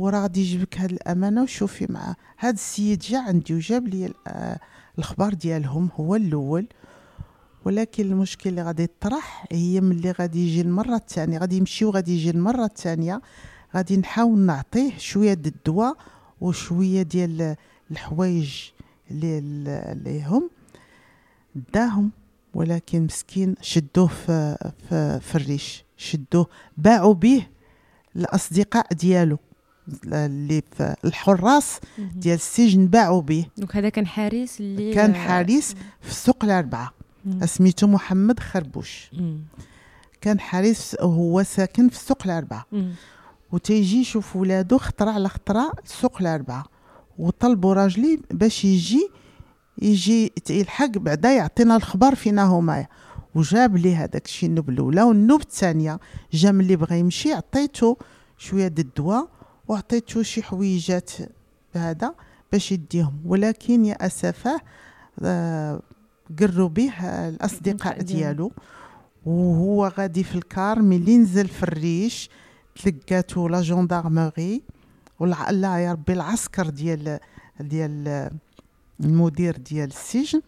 وراه غادي يجيبك هاد الأمانة وشوفي معاه هاد السيد جا عندي وجاب لي ال- آه، الاخبار ديالهم هو الأول. ولكن المشكل اللي غادي يطرح هي ملي غادي يجي المرة الثانية غادي يمشي وغادي يجي المرة الثانية. غادي نحاول نعطيه شوية د الدواء وشوية ديال الحوايج اللي اللي هم داهم ولكن مسكين شدوه في, في, في الريش شدوه باعوا به الأصدقاء ديالو. اللي في الحراس ديال السجن باعوا به دونك هذا كان حارس اللي كان حارس في السوق الأربعة. سميتو محمد خربوش. كان حارس هو ساكن في السوق الأربعة. وتيجي يشوف ولادو خطرة على خطرة السوق الأربعة. وطلبوا راجلي باش يجي يجي يلحق بعدا يعطينا الخبر فينا هما. وجاب لي هذاك الشيء النوب الأولى والنوب الثانية. جا ملي بغى يمشي عطيتو شوية د الدواء. وعطيتو شي حويجات هذا باش يديهم. ولكن يا أسفة آه قروا به الأصدقاء ديالو. وهو غادي في الكار ملي نزل في الريش تلقاتو لا جوندارمري لا يا ربي العسكر ديال ديال المدير ديال السجن.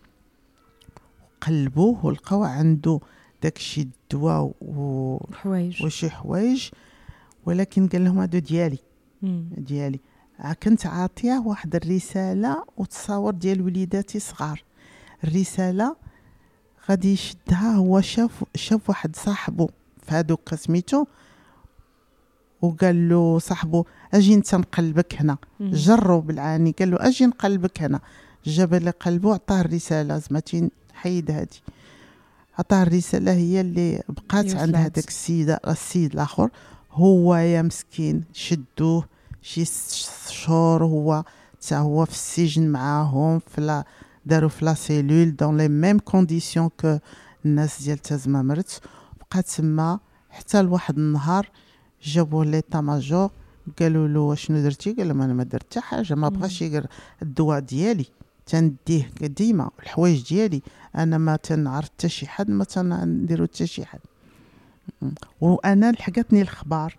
قلبوه ولقاو عنده داكشي الدواء و حوايج. وشي حوايج. ولكن قال لهم هادو ديالي. ديالي. كنت عاطيه واحد الرسالة وتصاور ديال وليداتي صغار. الرسالة غادي يشدها هو شاف شاف واحد صاحبه في هادوك سميتو وقال له صاحبه أجي أنت نقلبك هنا. جرو بالعاني قال له أجي نقلبك هنا. جاب لي قلبه عطاه الرسالة زعما حيد هادي. عطاه الرسالة هي اللي بقات عند هذاك السيد السيد الآخر. هو يا مسكين شدوه. شي شهور هو تا هو في السجن معاهم في لا داروا في la cellule dans les mêmes conditions que الناس ديال تازما مرت. بقى تما حتى لواحد النهار جابوه ليتا ماجور قالوا له شنو درتي؟ قال لهم أنا ما درت حتى حاجة ما بغاش يقر الدواء ديالي. تنديه ديما الحوايج ديالي. أنا ما تنعرف حتى شي حد ما تنديرو حتى شي حد. وأنا لحقتني الخبار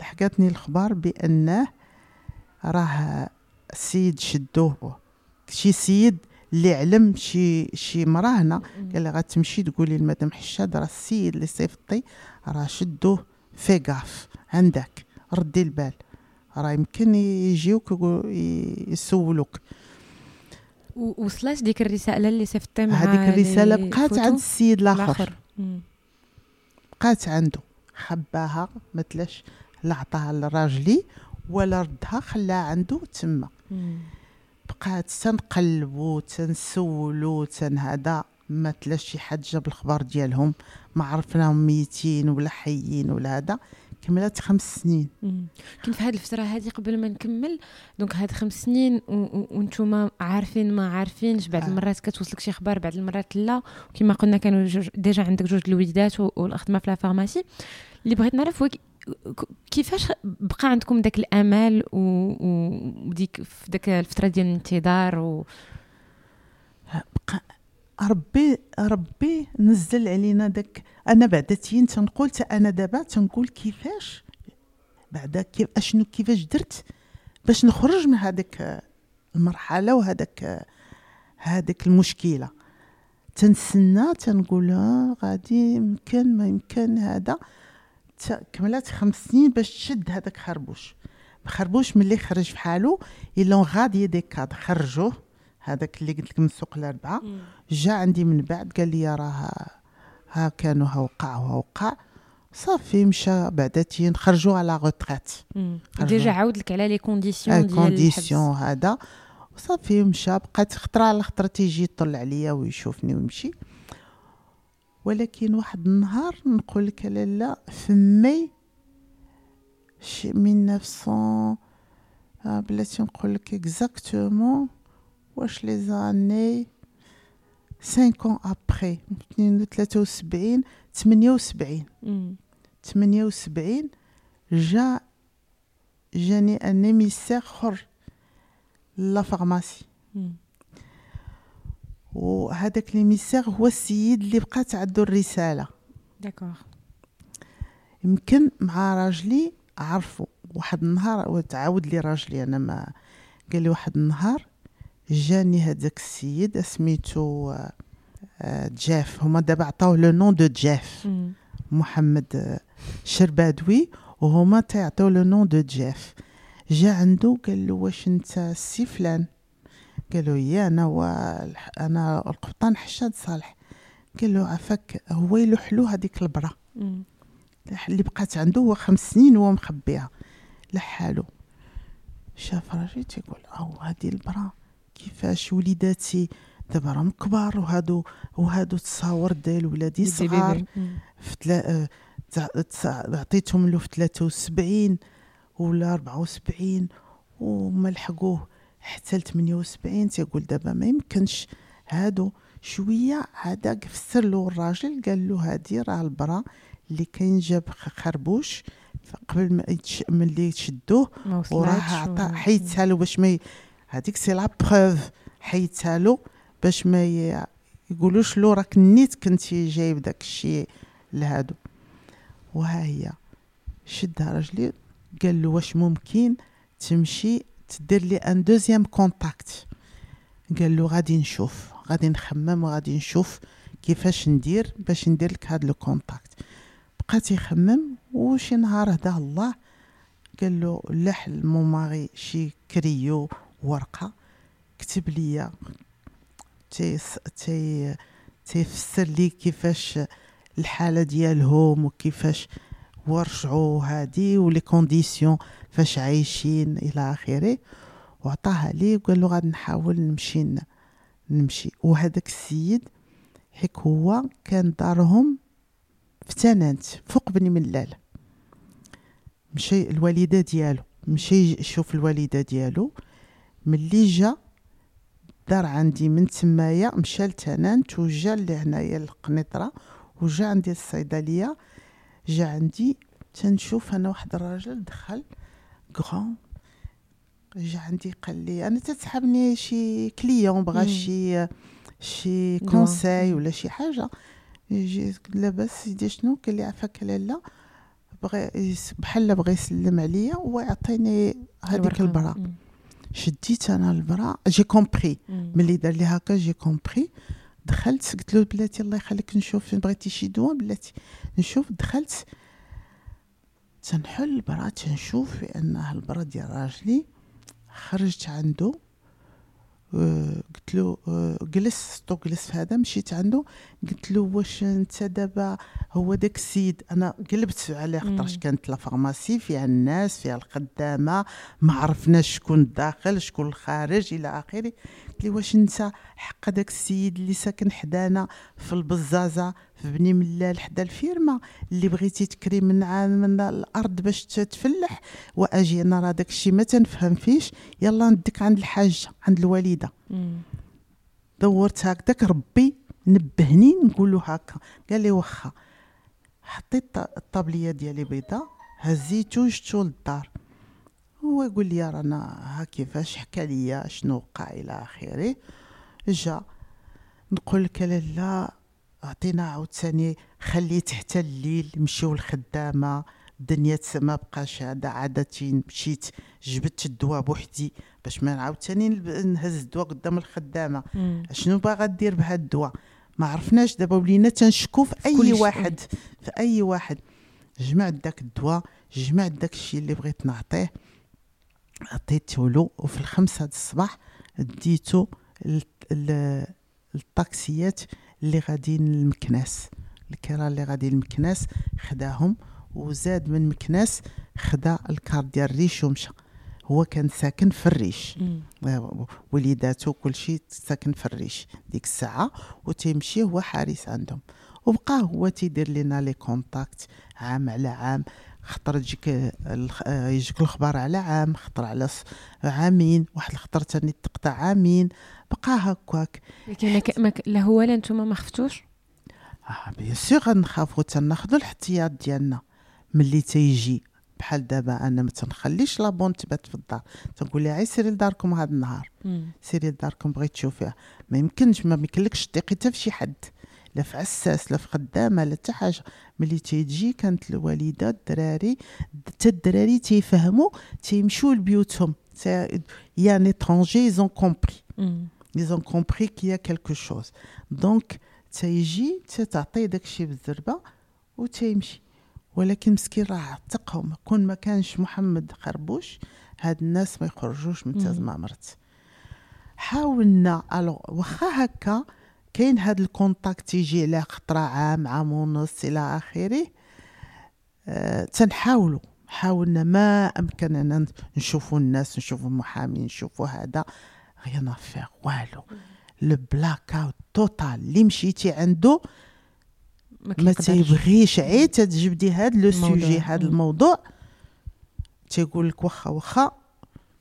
لحقتني الخبار بأنه راه السيد شدوه. شي سيد اللي علم شي شي مراه هنا قال لها غتمشي تقولي لمدام حشاد راه السيد اللي صيفطي راه شدوه فيغاف عندك ردي البال. راه يمكن يجيوك يسولوك. وصلات ديك الرسالة اللي صيفطتي مع هذيك الرسالة بقات عند السيد الآخر. بقات عنده. خباها مثلاش لا عطاها لراجلي ولا ردها خلاها عنده تما. بقات تنقلبو تنسولو تن هذا ما تلاش شي حد جاب الخبر ديالهم. ما عرفناهم ميتين ولا حيين ولا هذا كملت خمس سنين. كنت في هذه الفترة هذه قبل ما نكمل. donc هاد خمس سنين وأنتم عارفين ما عارفينش. بعض آه. المرات كتوصلك شي خبر بعض المرات لا. وكما قلنا كانوا déjà عندك جوج الوليدات والخدمه في la pharmacie. اللي بغيت نعرف كيفاش بقى عندكم داك الامل وديك في داك الفترة ديال الانتظار و بقى ربي ربي نزل علينا داك أنا بعدا تين تنقول أنا دابا تنقول كيفاش بعدا كيف أشنو كيفاش درت باش نخرج من هذاك المرحلة وهذاك هذاك المشكلة. تنسنى تنقول غادي يمكن ما يمكن هذا. كملات خمس سنين باش تشد هذاك خربوش. خربوش ملي خرج في حالو الا غادي دي كاد. خرجوه. هذاك اللي قلت لك من السوق الأربعة. جا عندي من بعد قال لي راه ها كانوا ها وقع وها وقع. صافي مشى بعداتين خرجوا على غوتريت ديجا عاود لك على لي كونديسيون ديال كونديسيون هذا. وصافي مشى بقيت خطرة على خطرة تيجي يطل عليا ويشوفني ويمشي. ولكن واحد النهار نقول لك لا في مي شي 1900 بلاتي نقول لك exactement واش les années 5 ans après 73 78 78 جا جاني un émissaire آخر ل la pharmacie. وهذاك l'émissaire هو السيد اللي بقات عنده الرسالة. d'accord يمكن مع راجلي عرفوا واحد النهار وتعاود لي راجلي. أنا ما قال لي واحد النهار جاني هذاك السيد سميتو آه، جيف. هما دابا عطاوه le nom de جيف. محمد آه، شربدوي. وهما تيعطيو le nom de chef. جا عنده قال له واش انت السي فلان؟ قال له يا أنا أنا القبطان حشاد صالح قال له عفاك هو يلوح له هذيك البرا مم. اللي بقات عنده هو خمس سنين وهو مخبيها لحالو شاف راجل تيقول أو هادي البرا كيفاش وليداتي دابا راهم كبار وهادو وهادو تصاور ديال ولادي صغار. في. آه، عطيتهم له في 73 ولا 74 وما لحقوه حتى ل 78 تيقول دابا ما يمكنش. هادو شوية عاد فسر له الراجل قال له هادي راه البرا اللي كاين جاب خربوش قبل ما يتش... ملي تشدوه وراه عطا حيدتها له باش ما ي... هذيك c'est la preuve حيدتها له باش ما ي... يقولوش له راك نيت كنتي جايب داك الشيء لهادو. وها هي شدها راجلي قال له واش ممكن تمشي تدير لي un deuxième contact. قال له غادي نشوف غادي نخمم وغادي نشوف كيفاش ندير باش ندير لك هاد le contact. بقى تيخمم وشي نهار هدا الله قال له لح mon mari شي كريو ورقة كتب لي تي تي تيفسر لي كيفاش الحالة ديالهم وكيفاش ورجعوا هادي و les conditions فاش عايشين إلى آخره. وعطاها لي وقال له غادي نحاول نمشي نمشي. وهذاك السيد حيك هو كان دارهم في تنانت فوق بني ملال. مشي الوالدة ديالو مشي يشوف الوالدة ديالو. ملي جا دار عندي من تمايا مشى لتنانت وجا لهنايا القنيطرة وجا عندي الصيدلية. جا عندي تنشوف أنا واحد الراجل دخل غران جا عندي قال لي أنا تتسحبني شي كليون بغا. شي شي. كونساي. ولا شي حاجة يجي لاباس يدي شنو قال لي عفاك لالا بغى بحال بغى يسلم عليا ويعطيني هذيك. البرا. شديت أنا البرا جي كومبري. ملي دار لي هكا جي كومبري دخلت قلت له بلاتي الله يخليك نشوف بغيتي شي دواء بلاتي نشوف. دخلت تنحل البرا تنشوف بان البرا ديال راجلي خرجت عنده آه، قلت له آه، جلس تو جلس في هذا مشيت عنده قلت له واش أنت دابا هو داك السيد؟ أنا قلبت عليه خاطرش. كانت la pharmacie فيها الناس فيها الخدامه ما عرفناش شكون الداخل شكون الخارج إلى آخره. قلت لي واش انت حق داك السيد اللي ساكن حدانا في البزازة في بني ملال حدا الفيرمة اللي بغيتي تكري من عام من الأرض باش تفلح وأجي أنا راه داك الشيء ما تنفهم فيش يلا نديك عند الحاجة عند الوالدة. دورت هكذاك ربي نبهني نقولو هكا قال لي واخا حطيت الط- الطابلية ديالي بيضاء هزيتو جبتو للدار هو يقول لي رانا ها كيفاش؟ حكى ليا شنو وقع إلى آخره. جا نقول لك لالا عطينا عاوتاني خليت حتى الليل مشيو الخدامه الدنيا ما بقاش هذا عادتي مشيت جبت الدواء بوحدي باش ما عاوتاني نهز الدواء قدام الخدامة. شنو باغا دير بهاد الدواء؟ ما عرفناش. دابا ولينا تنشكو في أي. واحد في أي واحد. جمعت داك الدواء جمعت داك الشيء اللي بغيت نعطيه. عطيته له وفي الخمسة د الصباح ال- الطاكسيات اللي غاديين للمكناس. الكرا اللي غادي للمكناس خداهم وزاد من مكناس خدا الكار ديال الريش ومشى. هو كان ساكن في الريش. مم. وليداتو كل شيء ساكن في الريش. ديك الساعة وتيمشي هو حارس عندهم. وبقى هو تيدير لنا les contacts عام على عام. خطر تجيك يجيك الخبر على عام خطر على عامين واحد الخطر تاني تقطع عامين بقى هكاك. لكن لا هو لا نتوما ما خفتوش؟ آه bien sûr غنخافو تناخدو الاحتياط ديالنا. ملي تيجي بحال دابا أنا ما تنخليش la bonne تبات في الدار. تنقول لها عي سيري لداركم هذا النهار. سيري لداركم بغيت تشوفيها. ما يمكنش ما يمكنلكش تثيقي حتى في شي حد. لا في عساس لا في خدامة لا حتى حاجة. ملي تيجي كانت الوالدة الدراري حتى الدراري تيفهموا تيمشيو لبيوتهم. un étranger ils ont compris. مم. ils ont compris qu'il y a quelque chose. donc تيجي تعطيه داكشي بالزربه وتيمشي ولكن مسكين راه عتقهم. كون ما كانش محمد خربوش هاد الناس ما يخرجوش من مم. تزمامرت حاولنا ألو واخا هكا كاين هاد ال contact يجي على خطرة عام عام ونص إلى آخره. أه تنحاولوا حاولنا ما امكننا نشوفوا الناس نشوفوا المحامين نشوفوا هذا. غير فيغ والو. لو بلاك اوت توتال اللي مشيتي عنده ما. تيبغيش عي تتجبدي هاد لو. سوجي هاد. الموضوع. تيقول لك واخا واخا.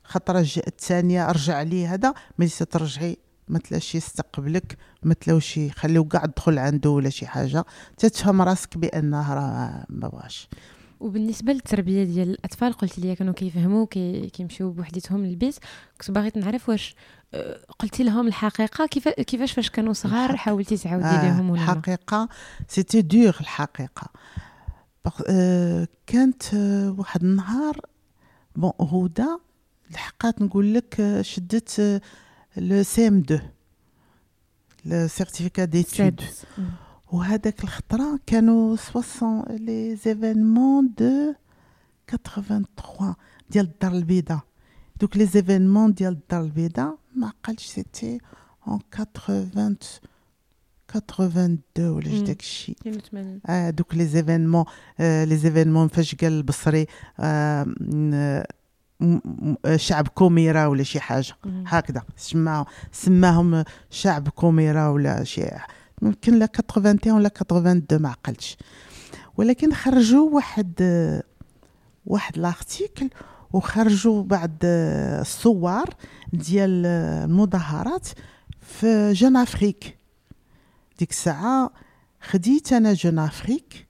خطرة الثانية رجع لي هذا. ملي ترجعي ما تلاش يستقبلك ما تلاوش يخليو كاع الدخل عنده ولا شي حاجة. تتفهم راسك بأنه راه ما بغاش وبالنسبة للتربية ديال الأطفال قلت لي كانوا كيفهموا كي كيمشيو بوحديتهم للبيت. كنت باغيت نعرف واش آه، قلتي لهم الحقيقة كيف كيفاش فاش كانوا صغار حاولتي تعاودي آه، لهم ولا لا؟ الحقيقة c'était dur الحقيقة. آه، كانت آه، واحد النهار bon هدى لحقات نقول لك آه، شدت لو سي ام 2 لو سيرتيفيكا ديتود سادس. مم. وهذاك الخطرة كانوا 60 لي زيفينمون دو 83 ديال الدار البيضاء دوك لي زيفينمون ديال الدار البيضاء ما عقلتش سيتي اون 80 82 ولا مم. داك الشيء 82 آه دوك لي زيفينمون آه لي زيفينمون فاش قال البصري آه م- م- م- شعب كوميرا ولا شي حاجة. هكذا. سماهم سماهم شعب كوميرا ولا شي. يمكن لا 81 ولا 82 ما عقلتش. ولكن خرجوا واحد واحد l'article وخرجوا بعد الصور ديال المظاهرات في Jeune Afrique ديك الساعة خديت أنا Jeune Afrique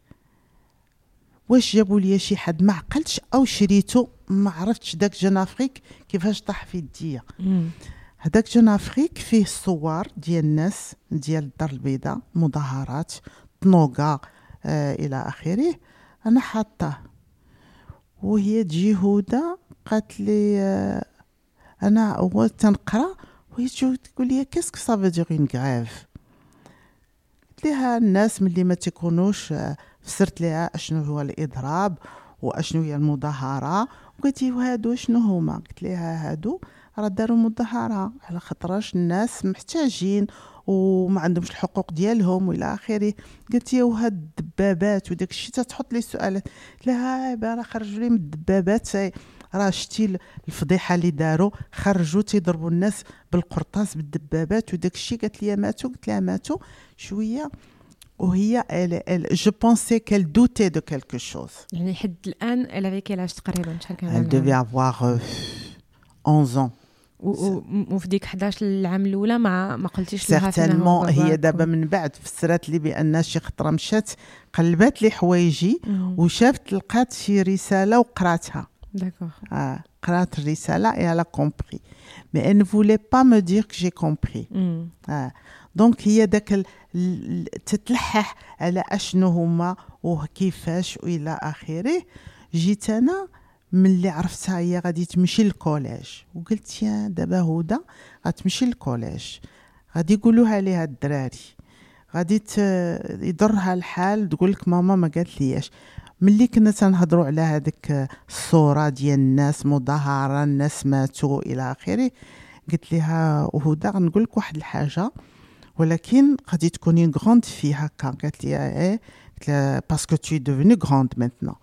واش جابوا لي شي حد؟ ما عقلتش. أو شريته ما عرفتش داك Jeune Afrique كيفاش طاح في يديا. هذاك Jeune Afrique فيه صور ديال الناس ديال الدار البيضاء مظاهرات طنوقة آه إلى آخره. أنا حاطاه وهي تجي هدى قالت لي آه أنا هو تنقرأ وهي تجي تقول لي qu'est-ce que ça veut dire une grève قلت لها الناس ملي ما تيكونوش آه، فسرت لها أشنو هو الإضراب وأشنو هي المظاهرة؟ وقالت لي وهادو شنو هما؟ قلت لها هادو؟ راه داروا مظاهرة على خاطرش الناس محتاجين وما عندهمش الحقوق ديالهم وإلى آخره. قلت لي وهاد الدبابات وداك الشيء تتحط لي سؤالات لها راه خرجوا لي من الدبابات. راه شتي الفضيحة اللي داروا خرجوا تيضربوا الناس بالقرطاس بالدبابات وداك الشيء. قالت لي ماتوا قلت لها ماتوا شوية وهي جو بونسي كال دوتي دو كالكو شوز يعني حد الان elle avait quel âge تقريبا شحال كان Elle devait avoir euh, 11 ans. و- و- وفي ديك 11 العام الاولى ما ما قلتيش لها فينا هو سيغتانمون هي باباك دابا و- من بعد فسرات لي بان شي خطره مشات قلبات لي حوايجي مم. وشافت لقات شي رساله وقراتها داكوغ آه قرات الرساله et elle a compris mais elle ne voulait pas me dire que j'ai compris مم. آه. دونك هي داك تتلحح على اشنو هما وكيفاش وإلى آخره. جيت أنا ملي عرفتها هي غادي تمشي لل collège وقلت يا دابا هدى غتمشي للكوليج. غادي يقولوها ليها الدراري. غادي. يضرها الحال تقول لك ماما ما قالت لياش. ملي كنا تنهضروا على هذيك الصورة ديال الناس مظاهرة الناس ماتوا إلى آخره قلت لها وهدى غنقول لك واحد الحاجة. ولكن غادي تكوني grande fille هكا. قالت لي إيه قلت لها parce que t'es devenue grande maintenant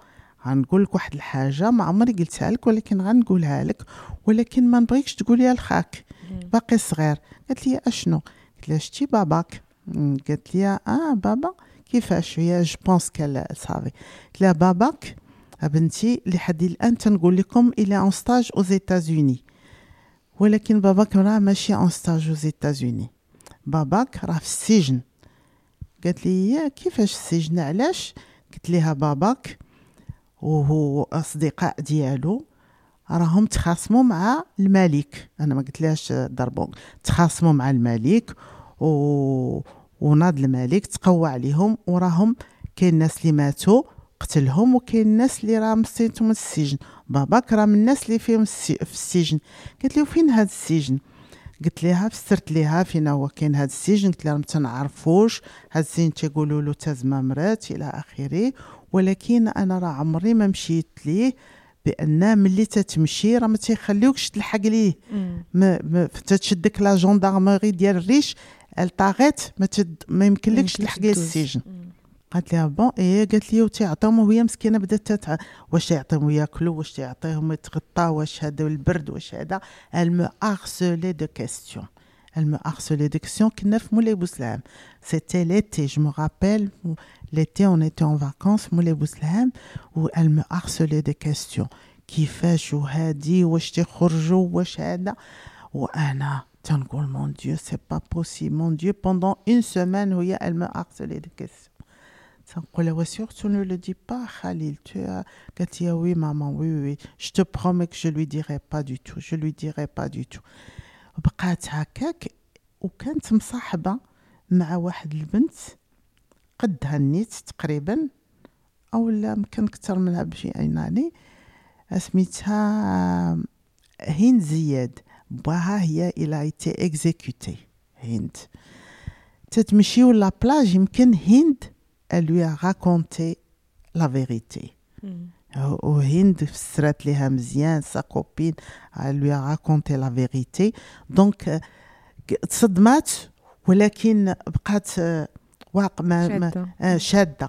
غنقول لك واحد الحاجة ما عمري قلتها لك ولكن غنقولها لك. ولكن ما نبغيكش تقوليها لخاك. باقي صغير. قالت لي أشنو؟ قلت لها شتي باباك. قالت لي آه بابا. كيفاش هي؟ je pense qu'elle صافي قلت لها باباك بنتي لحد الآن تنقول لكم il est en stage aux États-Unis ولكن باباك راه ماشي en stage aux États-Unis باباك راه في السجن. قالت لي كيفاش السجن؟ علاش؟ قلت لها باباك وهو أصدقاء ديالو راهم تخاصموا مع الملك. أنا ما قلت لهاش ضربوا تخاصموا مع الملك و... وناض الملك تقوى عليهم وراهم كاين الناس اللي ماتوا قتلهم وكاين الناس اللي راه مصيتهم السجن. باباك راه من الناس اللي فيهم. في السجن. قالت لي وفين هذا السجن؟ قلت لها فسرت لها فين هو كاين هذا السجن قلت لها ما تنعرفوش. هذا السجن تيقولوا له تزمامرات إلى آخره. ولكن أنا راه عمري ما مشيت ليه بأن ملي تتمشي راه ما تيخليوكش تلحق ليه. تتشدك لا جوندارمري ديال الريش الطاغيت ما, تد ما يمكنلكش تلحقي. للسجن مم. قالت لها بون ايه قالت لي وتيعطيهم وهي مسكينه بدات تتع... واش تيعطيهم ياكلوا واش تيعطيهم يتغطاو واش هذا البرد واش هذا elle me harcelait de questions elle me harcelait de questions كنا في مولاي بوسلام c'était l'été je me rappelle l'été on était en vacances مولاي بوسلام و elle me harcelait de questions كيفاش وهادي واش تيخرجوا واش هذا وانا تنقول مون ديو سي با بوسيبل مون ديو pendant une semaine وهي elle me harcelait de questions تنقول لها surtout ne le dis pas Khalil tu as قالت لي oui maman oui oui je te promets que je lui dirai pas du tout je lui dirai pas du tout بقات هكاك وكانت مصاحبة مع واحد البنت قدها النيت تقريبا او لا يمكن اكثر منها بشي عيناني سميتها هند زياد بواها هي الى ايتي اكزيكوتي هند تتمشيو لا بلاج يمكن هند elle lui a raconté la vérité. وهند فسرت لها مزيان sa copine elle lui a raconté la vérité. donc تصدمات ولكن بقات واق ما, شاده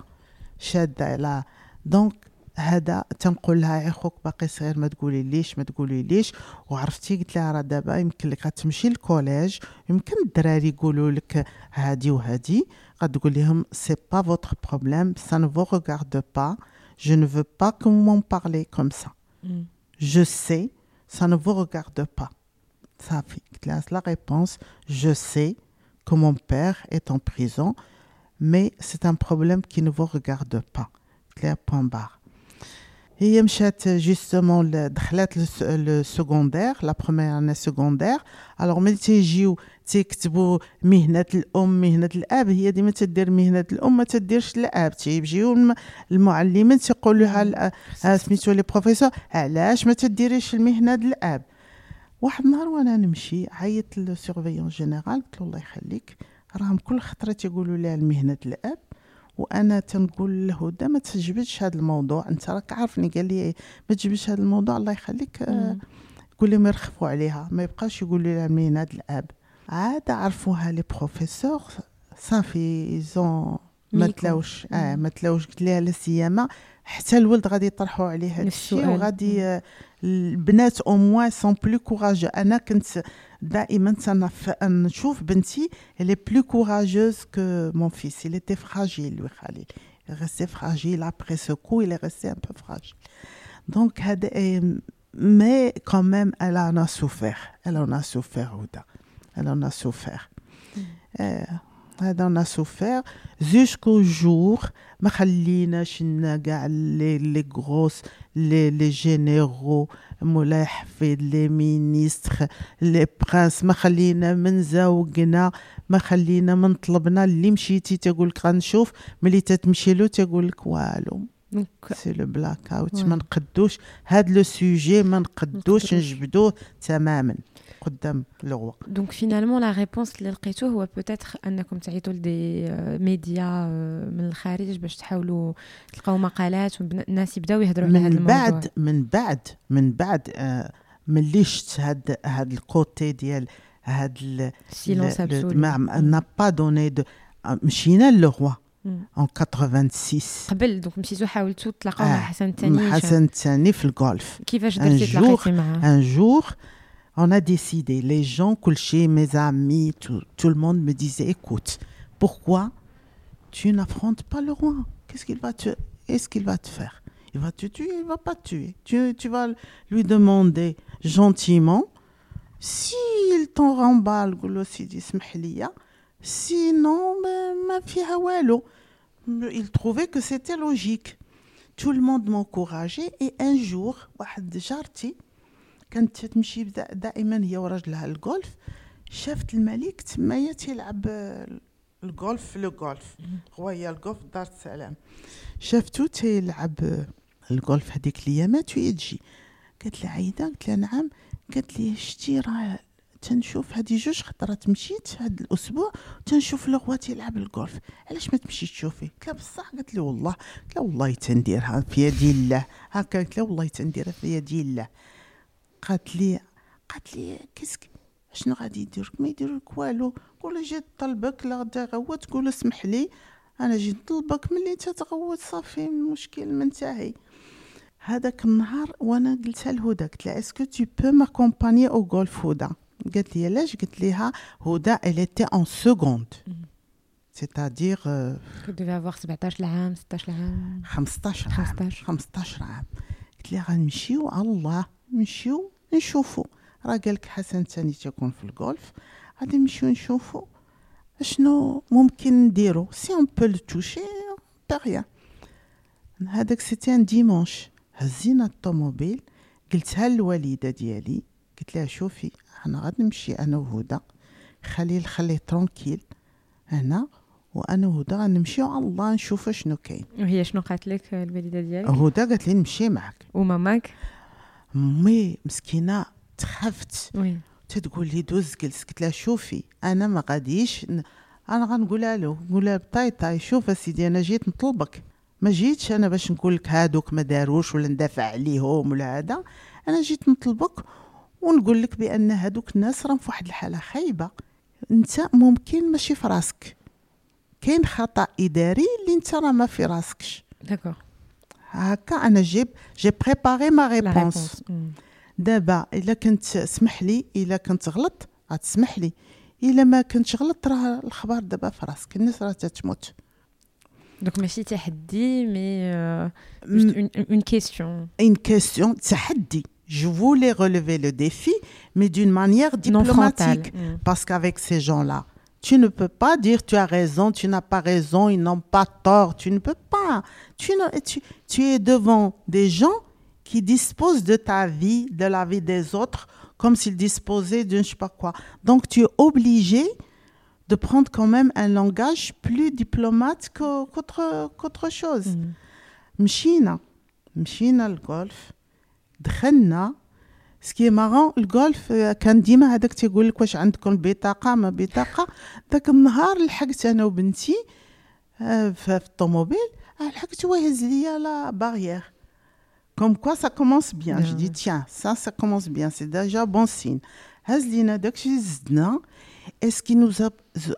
شاده لا donc هذا تنقول لها يا خوك باقي صغير ما تقولي ليش ما تقولي ليش وعرفتي قلت لها راه دابا يمكن لك غتمشي لل collège يمكن الدراري يقولوا لك هادي وهادي c'est pas votre problème, ça ne vous regarde pas, je ne veux pas que vous m'en parlez comme ça. Mm. Je sais, ça ne vous regarde pas. Ça classe la réponse, je sais que mon père est en prison, mais c'est un problème qui ne vous regarde pas. Claire point barre. هي مشات جوستومون دخلت لو سكوندير لا بروميير آني سكوندير. alors ملي تيجيو تيكتبوا مهنة الأم مهنة الأب هي ديما تدير مهنة الأم ما تديرش الأب. تيجيو الم- المعلمين ال- آه، سميتو les professeurs علاش ما تديريش المهنة الأب؟ واحد النهار وأنا نمشي عيطت le surveillant général قلت له الله يخليك راهم كل خطرة تيقولوا لها المهنة الأب. وأنا تنقول لهدى ما تجبدش هذا الموضوع انت راك عارفني قال لي ما تجبدش هذا الموضوع الله يخليك آه،. قول لهم يرخفوا عليها ما يبقاش يقولوا لها المهنه د الاب عاد عرفوها les professeurs صافي ils ont ما. تلاوش آه. ما تلاوش قلت لها لا سيما حتى الولد غادي يطرحوا عليه هذا نفس الشيء السؤال. وغادي آه، البنات او موان سون بلو كوراجو انا كنت دائما تنف- نشوف بنتي elle est plus courageuse que mon fils il était fragile lui Khalil il est resté fragile après ce coup il est resté un peu fragile donc هذا آه، mais quand même elle en a souffert elle en a souffert Ouda elle en a souffert آه، هذا a souffert jusqu'au jour ما خليناش لنا كاع لي لي غروس لي لي جينيرو مولاي حفيظ لي مينيستر لي برانس ما خلينا من زوقنا ما خلينا من طلبنا. اللي مشيتي تقول لك غنشوف ملي تتمشي له تقول لك والو. c'est le black-out. ما نقدوش هاد le sujet ما نقدوش. نجبدوه تماما قدام le donc finalement la réponse اللي لقيتو هو peut-être انكم تعيطوا ل des médias من الخارج باش تحاولوا تلقاو مقالات والناس يبداو يهضروا على هذا من الموضوع بعد من بعد من بعد آه ملي شت هاد هاد ال côté ديال هاد ال- silence le- le- absolu ما de آه، مشينا لل roi مم. en 86 قبل دونك مشيتو حاولتوا تلاقاو آه، مع حسن الثاني مع حسن الثاني في الجولف كيفاش un درتي jour- تلاقيتي معاه un jour on a décidé les gens كلشي mes amis tout, tout le monde me disait écoute pourquoi tu n'affrontes pas le roi qu'est-ce qu'il va te est-ce qu'il va te faire il va te tuer il va pas te tuer tu, tu vas lui demander gentiment s'il t'en remballe قول له سيدي اسمح لي sinon ما فيها والو il trouvait que c'était logique. Tout le monde m'encourageait et un jour واحد جارتي كانت تمشي دا- دائما هي وراجلها الجولف شافت الملك تمايا تيلعب آه، الجولف في le golf royal الجولف في دار السلام. شافتو تيلعب آه، الجولف هذيك الايامات وهي تجي قالت لها عايدة؟ قلت لها نعم. قالت لي شتي راه تنشوف هذه جوج خطرات مشيت هذا الأسبوع تنشوف le roi تيلعب الجولف علاش ما تمشيش تشوفي؟ قلت لها بصح قالت لي والله قلت لها والله تنديرها في يد الله. هكا قلت لها والله تنديرها في يد الله. قالت لي قالت لي qu'est-ce que شنو غادي يدير ما يدير لك والو. قول جيت طلبك لا غدا غوت تقول اسمح لي. أنا جيت نطلبك ملي أنت تغوت صافي المشكل منتهي هذاك النهار وأنا قلتها لهدى قلت لها est-ce que tu peux m'accompagner au golf هدى قالت لي علاش قلت لها هدى en seconde c'est-à-dire euh, كنت avoir 17 عام 16 عام 15 عام. 15 15 عام. قلت لها غنمشيو على الله نمشيو نشوفو. راه قالك حسن ثاني تكون في الجولف غادي نمشيو نشوفو. شنو ممكن نديرو؟ si on peut le toucher, pas rien هذاك c'était un dimanche هزينا الطوموبيل. قلتها للوالدة ديالي. قلت لها شوفي أنا غادي نمشي أنا وهدى. خليل خليه tranquille هنا وأنا وهدى غنمشيو على الله نشوف شنو كاين. وهي شنو قالت لك الوالدة ديالك؟ هدى قالت لي نمشي معك وماماك؟ mais مسكينة تخافت وي. تتقول لي دوز جلس. قلت لها شوفي أنا ما غاديش ن... أنا غنقولها له نقولها طاي طاي شوف أسيدي أنا جيت نطلبك. ما جيتش أنا باش نقول لك هادوك ما داروش ولا ندافع عليهم ولا هذا. أنا جيت نطلبك ونقول لك بأن هادوك الناس راهم في واحد الحالة خايبة. انت ممكن ماشي في راسك. كاين خطأ إداري اللي انت راه ما في راسكش. d'accord هكا أنا جيب j'ai préparé ma réponse دابا إلا كنت اسمح لي إلا كنت غلط غتسمح لي. إلا ما كنتش غلط راه الخبر دابا في راسك. الناس راه تتموت. donc ماشي تحدي mais on, on, question, une question تحدي. Je voulais relever le défi, mais d'une manière diplomatique. Mm. Parce qu'avec ces gens-là, tu ne peux pas dire tu as raison, tu n'as pas raison, ils n'ont pas tort. Tu ne peux pas. Tu, es devant des gens qui disposent de ta vie, de la vie des autres, comme s'ils disposaient de je ne sais pas quoi. Donc tu es obligé de prendre quand même un langage plus diplomate qu'autre chose. Mm. Mchina, mchina le golf, دخلنا سكي مارون الجولف آه، كان ديما هذاك تيقول لك واش عندكم بطاقه ما بطاقه ذاك النهار لحقت انا وبنتي آه، في في الطوموبيل آه، لحقت هو يهز ليا لا بارير كوم كوا سا كومونس بيان جو دي تيان سا سا كومونس بيان سي ديجا بون سين هز لينا داكشي زدنا Est-ce qu'il nous a,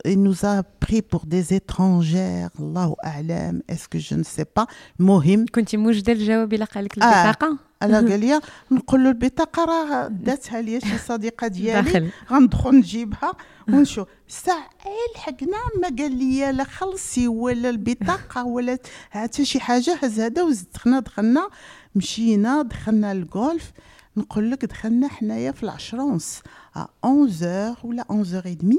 il nous a pris pour des étrangères الله أعلم Est-ce que je ne sais pas المهم كنتي موجده الجواب الا قال لك آه. أنا قال لي نقول له البطاقة راه داتها لي شي صديقة ديالي غندخل نجيبها ونشوف. ساعة لحقنا ما قال لي لا خلصي ولا البطاقة ولا حتى شي حاجة هز هذا وزدنا دخلنا مشينا دخلنا الجولف نقول لك دخلنا حنايا في العشرة ونص à 11h ولا 11h30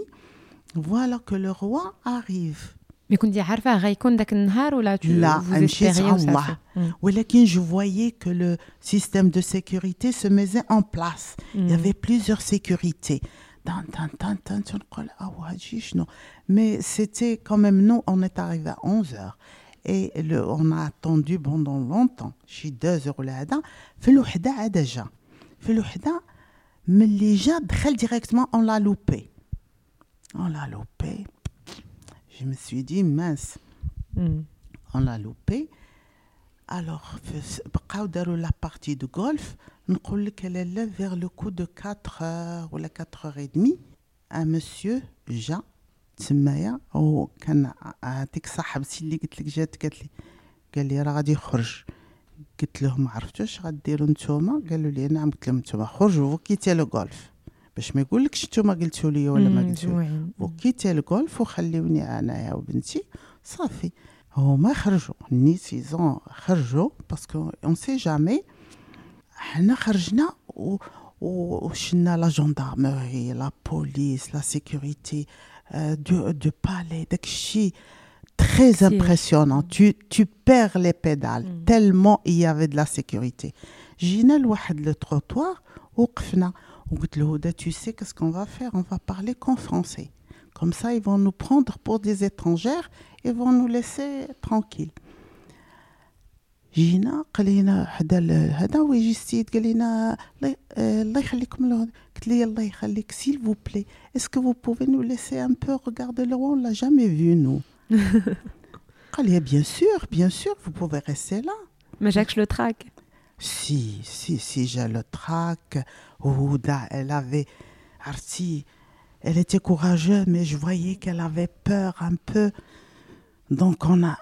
voilà que le roi arrive. مي كنتي عارفه غيكون داك النهار ولا تو لا، vous مشيت espériez على وصافي؟ الله. مم. ولكن je voyais que le système de sécurité se mettait en place Il y مم. avait plusieurs sécurités. Tan, tan, tan, tan, تنقول أو هادشي شنو Mais c'était quand même, nous, on est arrivé à 11 heures. Et le, on a attendu pendant longtemps. شي 2 heures ولا هذا. في الوحدة عاد جا. في الوحدة ملي جا دخل directement on l'a loupé. On l'a loupé. Je me suis dit mince. مم. on l'a loupé. Alors, فس- بقاو داروا la partie de golf. نقول لك لالا vers le coup de 4 heures ولا 4 heures et demie un monsieur جا تسمايا وكان هذيك صاحبتي اللي قلت لك جات قالت لي قال لي راه غادي يخرج قلت له ما عرفتوش غديروا نتوما قالوا لي نعم قلت لهم نتوما خرجوا فوكيتي لو غولف باش ما يقولكش نتوما قلتوا لي ولا ما مم، قلتوا زوين. وكيتي الجولف وخليوني انايا وبنتي صافي هما خرجوا ني سيزون خرجوا باسكو اون سي جامي حنا خرجنا و و- وشنا لا جوندارمري لا بوليس لا سيكوريتي دو دو بالي داكشي très Si. impressionnant. Tu, tu perds les pédales Mm. tellement il y avait de la sécurité. جينا لواحد لو تروتوار وقفنا وقلت له هدى tu sais qu'est-ce qu'on va faire on va parler qu'en français comme ça ils vont nous prendre pour des étrangères et vont nous laisser tranquilles جينا قال لنا هذا هذا ويجي السيد قال لنا الله آه، الله يخليكم له قلت لي الله يخليك سيل فو بلي اسكو فو بوفي نو ليسي ان بو ريغاردي لو اون لا جامي فيو نو قال لي بيان سور بيان سور فو بوفي ريستي لا ما جاكش لو تراك si, si, si je le traque. Ouda, elle avait. Arti, elle était courageuse, mais je voyais qu'elle avait peur un peu. Donc on a.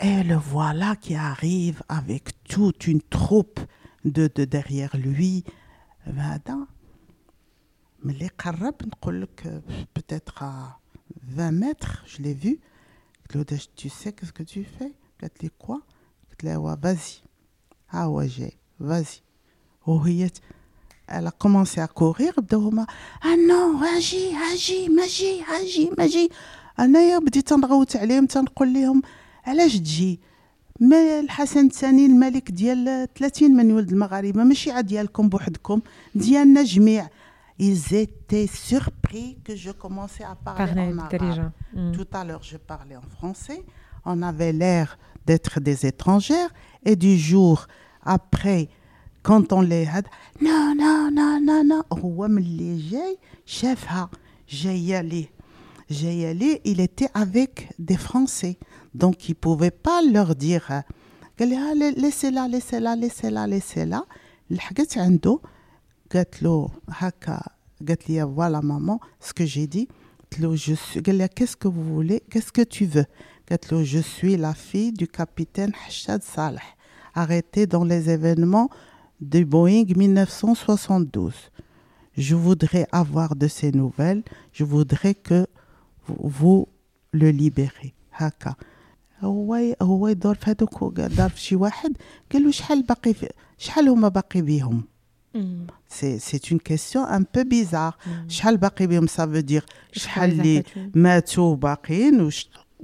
Et le voilà qui arrive avec toute une troupe de, de derrière lui. Mais les carabes, peut-être à 20 mètres, je l'ai vu. Claude, tu sais qu'est-ce que tu fais? Peut-être les quoi? Vas-y. لها ouais, vas-y ها هو جاي vas-y وهي ت- elle a commencé à courir بداو هما ah non اجي اجي ما جي اجي ما جي انايا بديت نغوت عليهم تنقول لهم علاش تجي ما الحسن الثاني الملك ديال 30 من ولد المغاربه ماشي عاد ديالكم بوحدكم ديالنا جميع ils étaient surpris que je commençais à parler Parler en arabe intelligent. Mm. tout à l'heure, je parlais en français. On avait l'air d'être des étrangères. Et du jour après, quand on les had, non, non, non, non, non, هو ملي جاي شافها جاية ليه جاية ليه il était avec des Français donc il pouvait pas leur dire قال لها "لا- laissez-la laissez-la laissez-la laissez-la لحقت عنده قالت له هكا قالت لي voilà maman ce que j'ai dit قلت له je suis قال لها qu'est-ce que vous voulez qu'est-ce que tu veux قالت له je suis la fille du capitaine Hachad Saleh arrêté dans les événements de Boeing 1972 je voudrais avoir de ces nouvelles je voudrais que vous, vous le libérez هكا هو هو يدور في هذوك دار في شي واحد قال له شحال باقي في شحال هما باقي بيهم Mm. C'est c'est une question un peu bizarre. Mm. شحال باقي بهم ça veut dire شحال les اللي abattus. ماتوا باقيين وش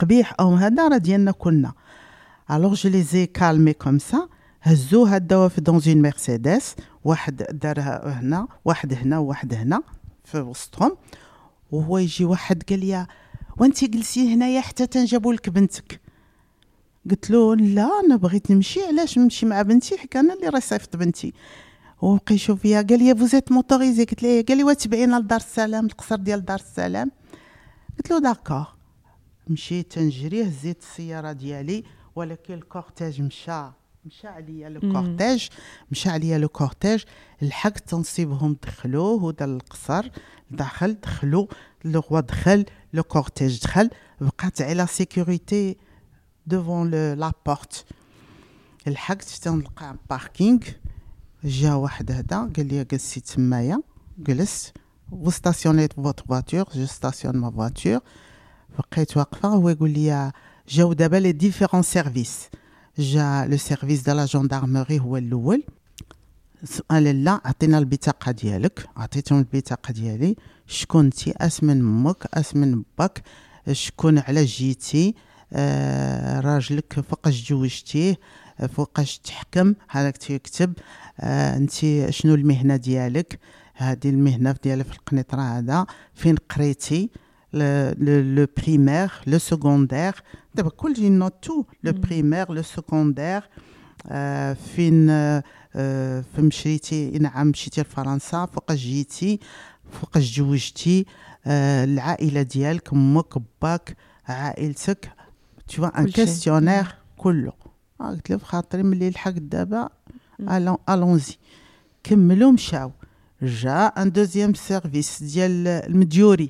قبيح أو هذا راه ديالنا كنا الوغ جو لي زي كالمي كوم سا هزوها داوها في دون مرسيدس واحد دارها هنا واحد هنا وواحد هنا في وسطهم. وهو يجي واحد قال لي وانت جلسي هنايا حتى تنجابوا لك بنتك. قلت له لا أنا بغيت نمشي. علاش نمشي مع بنتي؟ حيت أنا اللي راه صيفط بنتي. وبقى يشوف فيا قال لي فوزيت موتوريزي قلت ليه قال لي وتبعينا لدار السلام القصر ديال دار السلام. قلت له d'accord مشيت تنجري هزيت السيارة ديالي ولكن ال cortège مشى. مشى عليا le مم. cortège مشى عليا le cortège لحقت تنصيبهم دخلوا هدى القصر دخل دخلوا le roi دخل le cortège دخل. بقات على sécurité le, la porte. لحقت تنلقى parking جا واحد هذا قال لي جلسي تمايا جلست. vous stationnez votre voiture je stationne ma voiture. بقيت واقفه هو يقول لي جاو دابا les différents services جا le service ديال la gendarmerie هو الأول سؤال لا عطينا البطاقه ديالك عطيتهم البطاقه ديالي شكون انت اس من أمك اس باك شكون على جيتي آه راجلك فوقاش جوجتيه آه، فوقاش تحكم هذاك تيكتب آه انت شنو المهنه ديالك هذه المهنه ديالي في القنيطره هذا فين قريتي لو بريمير لو سكوندير دابا كلشي نوت تو لو مم. بريمير لو سكوندير آه، فين آه، آه، فين مشيتي نعم مشيتي لفرنسا فوقاش جيتي فوقاش جوجتي آه، العائله ديالك امك باك عائلتك tu vois un كل شيء. questionnaire كله آه، قلت له في خاطري ملي لحقت دابا مم. الونزي كملوا مشاو جا ان دوزيام سيرفيس ديال المديوري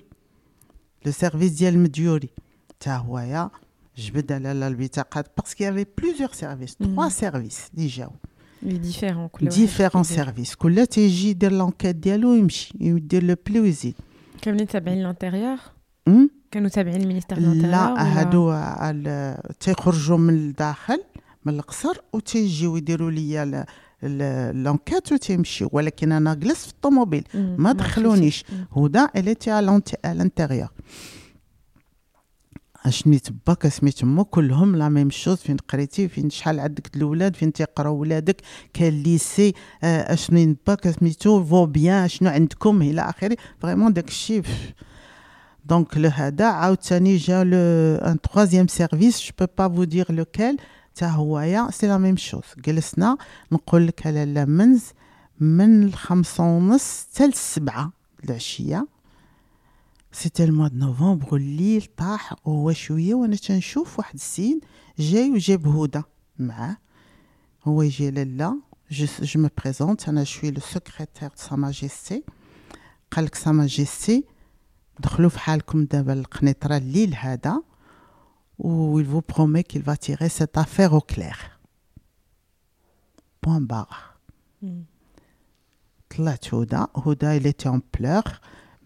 لو سيرفيس ديال المديوري تا هويا جبد على البطاقات باسكو يافي بليزيور سيرفيس مم. تخوا سيرفيس اللي جاو Il est différent. كل واحد ديفيرون كيدير. سيرفيس كل تيجي يدير لونكيت ديالو ويمشي يدير لو بلي ويزيد كاملين تابعين للانتيريور أم؟ كانوا تابعين المينيستير de l'Intérieur لا ولا- هادو ال- تيخرجوا من الداخل من القصر وتيجيو يديروا لي ل- ل- لونكات وتيمشيو ولكن أنا جلست في الطوموبيل ما دخلونيش. هدى اليتي على الانتيريور اشني تباك سميت مو كلهم لا ميم شوز فين قريتي فين شحال عندك الأولاد فين تيقراو ولادك كان ليسي آه، اشني نباك سميتو فو بيان شنو عندكم إلى آخره. فريمون داك الشيء دونك لو هذا عاوتاني جا لو ان تروازيام سيرفيس جو با فو دير لوكال تا هوايا سي لا ميم شوز. جلسنا نقول لك على لا منز من الخمسة ونص حتى للسبعة العشية. سيتي الموا دو نوفمبر الليل طاح وهو شوية وأنا تنشوف واحد السيد جاي وجاب هدى معاه هو يجي لالا جو جو مي بريزونت أنا شوي لو سكرتير سا ماجيستي قال لك sa majesté دخلوا في حالكم دابا القنيطره الليل هذا و il vous promet qu'il va tirer cette affaire au clair point barre طلعت هدى هدى اللي تي اون بلور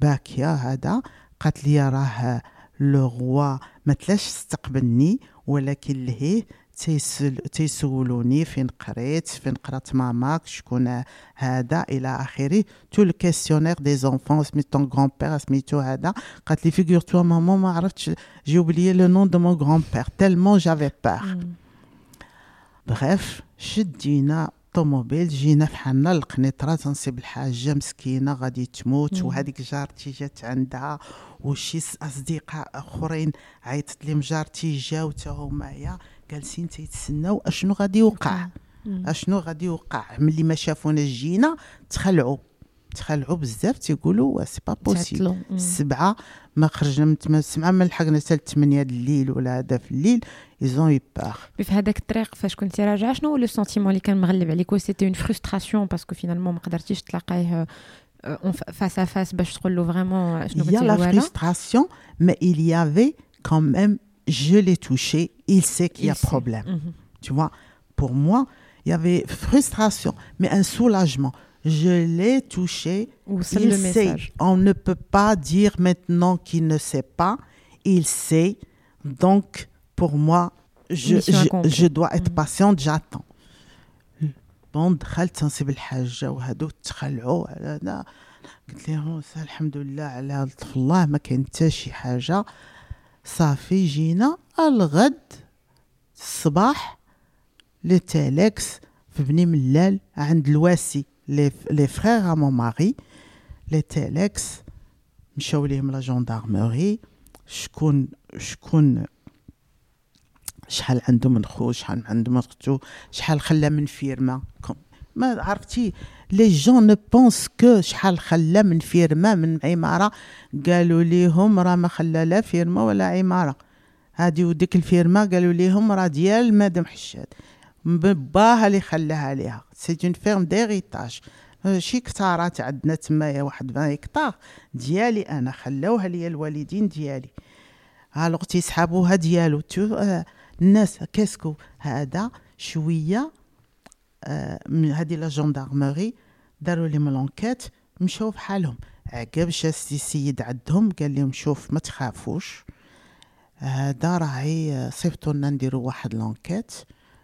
باكيه هذا قالت لي راه لو روا ما تلاش استقبلني ولكن لهيه تيسل تيسولوني فين قريت فين قرات ماماك شكون هذا إلى آخره. tout le questionnaire des enfants سميتو ton grand-père سميتو هذا. قالت لي figure-toi maman ما عرفتش j'ai oublié le nom de mon grand-père tellement j'avais peur bref شدينا طوموبيل جينا في حنا القنيطرة تنصيب الحاجة مسكينة غادي تموت. وهذيك جارتي جات عندها وشي أصدقاء آخرين عيطت لهم جارتي جاو تا همايا جالسين تيتسناو اشنو غادي يوقع؟ اشنو غادي يوقع؟ ملي ما شافونا جينا تخلعوا. تخلعوا بزاف تيقولوا c'est pas possible السبعة ما خرجنا من تما السبعة ما لحقنا حتى الثمانية د الليل ولا هذا في الليل. ils ont eu peur في هذاك الطريق فاش كنتي راجعة شنو هو le sentiment اللي كان مغلب عليك؟ و c'était une frustration parce que finalement ما قدرتيش تلاقيه face à face باش تقول له vraiment شنو كنتي الوالا frustration, mais il y avait quand même, je l'ai touché, il sait qu'il y a Il sait. problème. Mhm. Tu vois, pour moi, il y avait frustration, mais un soulagement. Je l'ai touché, وصل il لو sait. ميساج On ne peut pas dire maintenant qu'il ne sait pas, il sait. Donc, pour moi, je, Mission je, accomplie. je dois être Mhm. patiente, j'attends. بون دخلت تنصيب الحاجة وهادو تخلعوا على هذا قلت لهم "سا الحمد لله على لطف الله ما كاين حتى شي حاجة صافي جينا الغد الصباح les télex في بني ملال عند الواسي les frères mon mari les télex مشاو ليهم la gendarmerie شكون شكون شحال عنده من خو شحال عنده من اختو شحال خلى من فيرما. ما عرفتي les gens ne pensent que شحال خلى من فيرما من عمارة. قالوا ليهم راه ما خلى لا فيرما ولا عمارة. هادي وديك الفيرما قالوا ليهم راه ديال مادام حشاد. باه اللي خلاها ليها c'est une ferme d'héritage شي hectares عندنا تمايا واحد 20 هكتار ديالي أنا. خلاوها ليا الوالدين ديالي. alors تيسحابوها ديالو. تو آه الناس كاسكو. هذا شوية آه هذه la gendarmerie داروا لهم l'enquête مشاو بحالهم. عقب شا سي سيد عندهم قال لهم شوف ما تخافوش. هذا راهي صيفطوا لنا نديروا واحد l'enquête.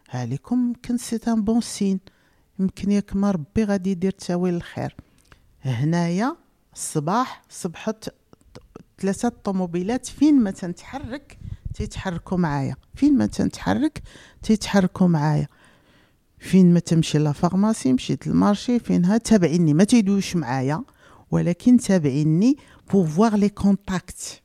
عليكم يمكن c'est un bon signe. يمكن ياك ما ربي غادي يدير تاويل الخير. هنايا الصباح صبحت ثلاثة طوموبيلات فين ما تنتحرك تيتحركوا معايا. فين ما تنتحرك تيتحركوا معايا. فين ما تمشي la pharmacie مشيت لل marché فينها؟ تابعيني. ما تيدوش معايا ولكن تابعيني pour voir les contacts.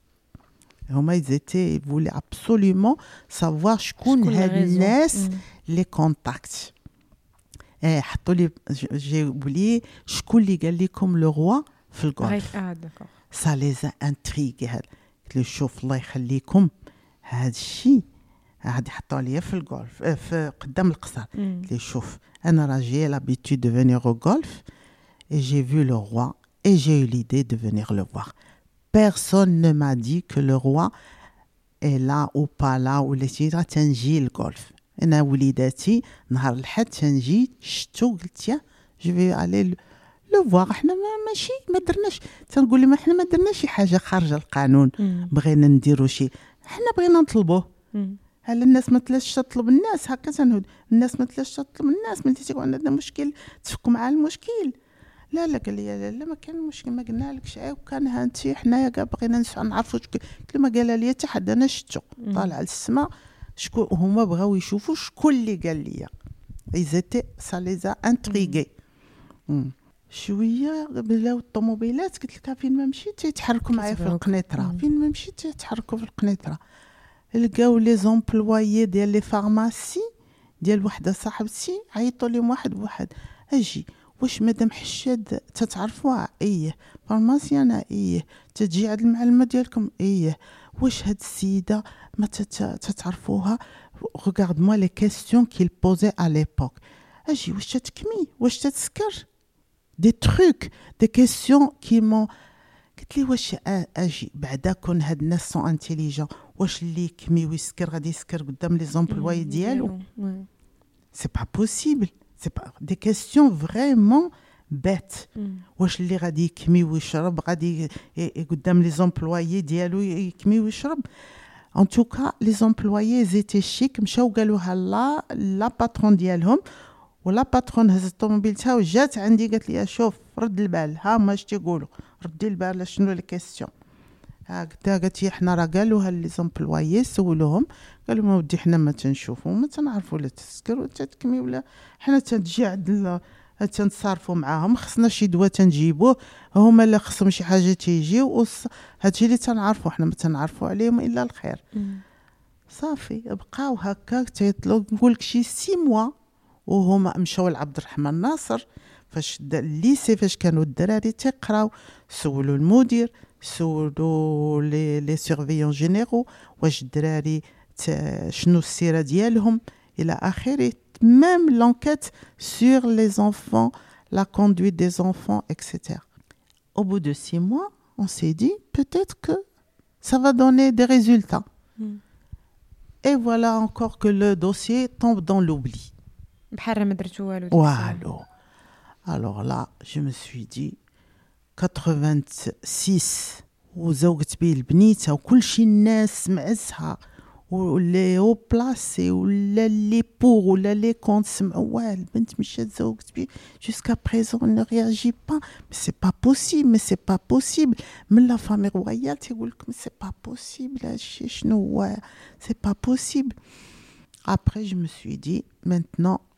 هما ils voulaient absolument savoir شكون هاد؟ الناس. les contacts إيه حطوا لي j'ai oublié شكون اللي قال لكم le roi في الغولف غير- آه d'accord. ça les a intrigués هاد قلت له شوف الله يخليكم. هاد الشيء غادي يحطوا ليا في الغولف آه، في قدام القصر. قلت شوف أنا راه j'ai l'habitude de venir au golf et j'ai vu le roi et j'ai eu l'idée de venir le voir. Personne ne m'a dit que le roi est là ou pas là ولا شي راه تنجي الغولف أنا وليداتي نهار الحد تنجي شتو قلت يا je vais aller le voir حنا ما ماشي ما درناش. تنقول لي ما حنا ما درناش شي حاجة خارجة القانون. بغينا نديرو شي. حنا بغينا نطلبوه. على الناس ما تلاش تطلب الناس؟ هكا تنهد الناس ما تلاش تطلب الناس. ملي تيكون عندنا مشكل تفكوا مع المشكل. لا لا قال لي لا لا ما كان مشكل ما قلنا لكش. عيب كان هانتي حنايا كاع بغينا نعرفوا شكون قلت له ما قال لي حتى حد أنا شفتو. طالع للسما شكون هما بغاو يشوفوا شكون اللي قال لي. ils étaient ça les a intrigués شوية بلاو الطوموبيلات قلت لك فين ما مشيت؟ تيتحركوا معايا في القنيطرة. فين ما مشيت؟ تيتحركوا في القنيطرة. لقاو les employés ديال les pharmacies ديال وحدة صاحبتي عيطوا لهم واحد بواحد. أجي واش مدام حشاد تتعرفوها؟ إيه pharmacienne إيه تجي عند المعلمة ديالكم. إيه واش هاد السيدة ما تتعرفوها؟ Regarde moi les questions qu'il posait à l'époque. أجي واش تتكمي؟ واش تتسكر؟ دي تروك دي كيسيون كي مون قلت لي واش أجي بعدا كون هاد الناس سون انتيليجون واش اللي كمي ويسكر غادي يسكر قدام لي زومبلواي ديالو سي با بوسيبل سي با دي كيسيون فريمون بات واش اللي غادي يكمي ويشرب غادي قدام لي زومبلوايي ديالو يكمي ويشرب ان توكا لي زومبلوايي زيتي شيك مشاو قالوها لا لا باترون ديالهم ولا باترون هزت الطوموبيل تاعو جات عندي قالت لي شوف رد البال ها ما اش تيقولوا ردي البال شنو لي قلت قالت لي حنا راه قالوها لي زومبلوايي سولوهم قالوا ما ودي حنا ما تنشوفوا ما تنعرفوا لا تسكر ولا تكمي ولا حنا تنجي عند تنتصارفوا معاهم خصنا شي دواء تنجيبوه هما اللي خصهم شي حاجة تيجيو هادشي اللي تنعرفوا حنا ما تنعرفوا عليهم إلا الخير. صافي بقاو هكا تيطلو نقول لك شي six mois وهما مشاو لعبد الرحمن ناصر فاش ال lycée فاش كانوا الدراري تيقراو سولوا المدير سولوا لي لي سيرفيون جينيرو واش الدراري شنو السيره ديالهم الى اخره même l'enquête sur les enfants la conduite des enfants etc au bout de six mois on s'est dit peut-être que ça va donner des résultats mm. et voilà encore que le dossier tombe dans l'oubli بحال ما درتو والو والو alors là je me suis dit 86 وزوجت بيه البنيته وكل شي الناس معزها ولي او بلاسي ولا لي بور ولا لي كونت سمعوا واه البنت مشات زوجت بيه جوسكا بريزون نو رياجي با مي سي با بوسيبل مي سي با بوسيبل من لا فامي رويال تيقول لك سي با بوسيبل هادشي شنو هو سي با بوسيبل après je me suis dit maintenant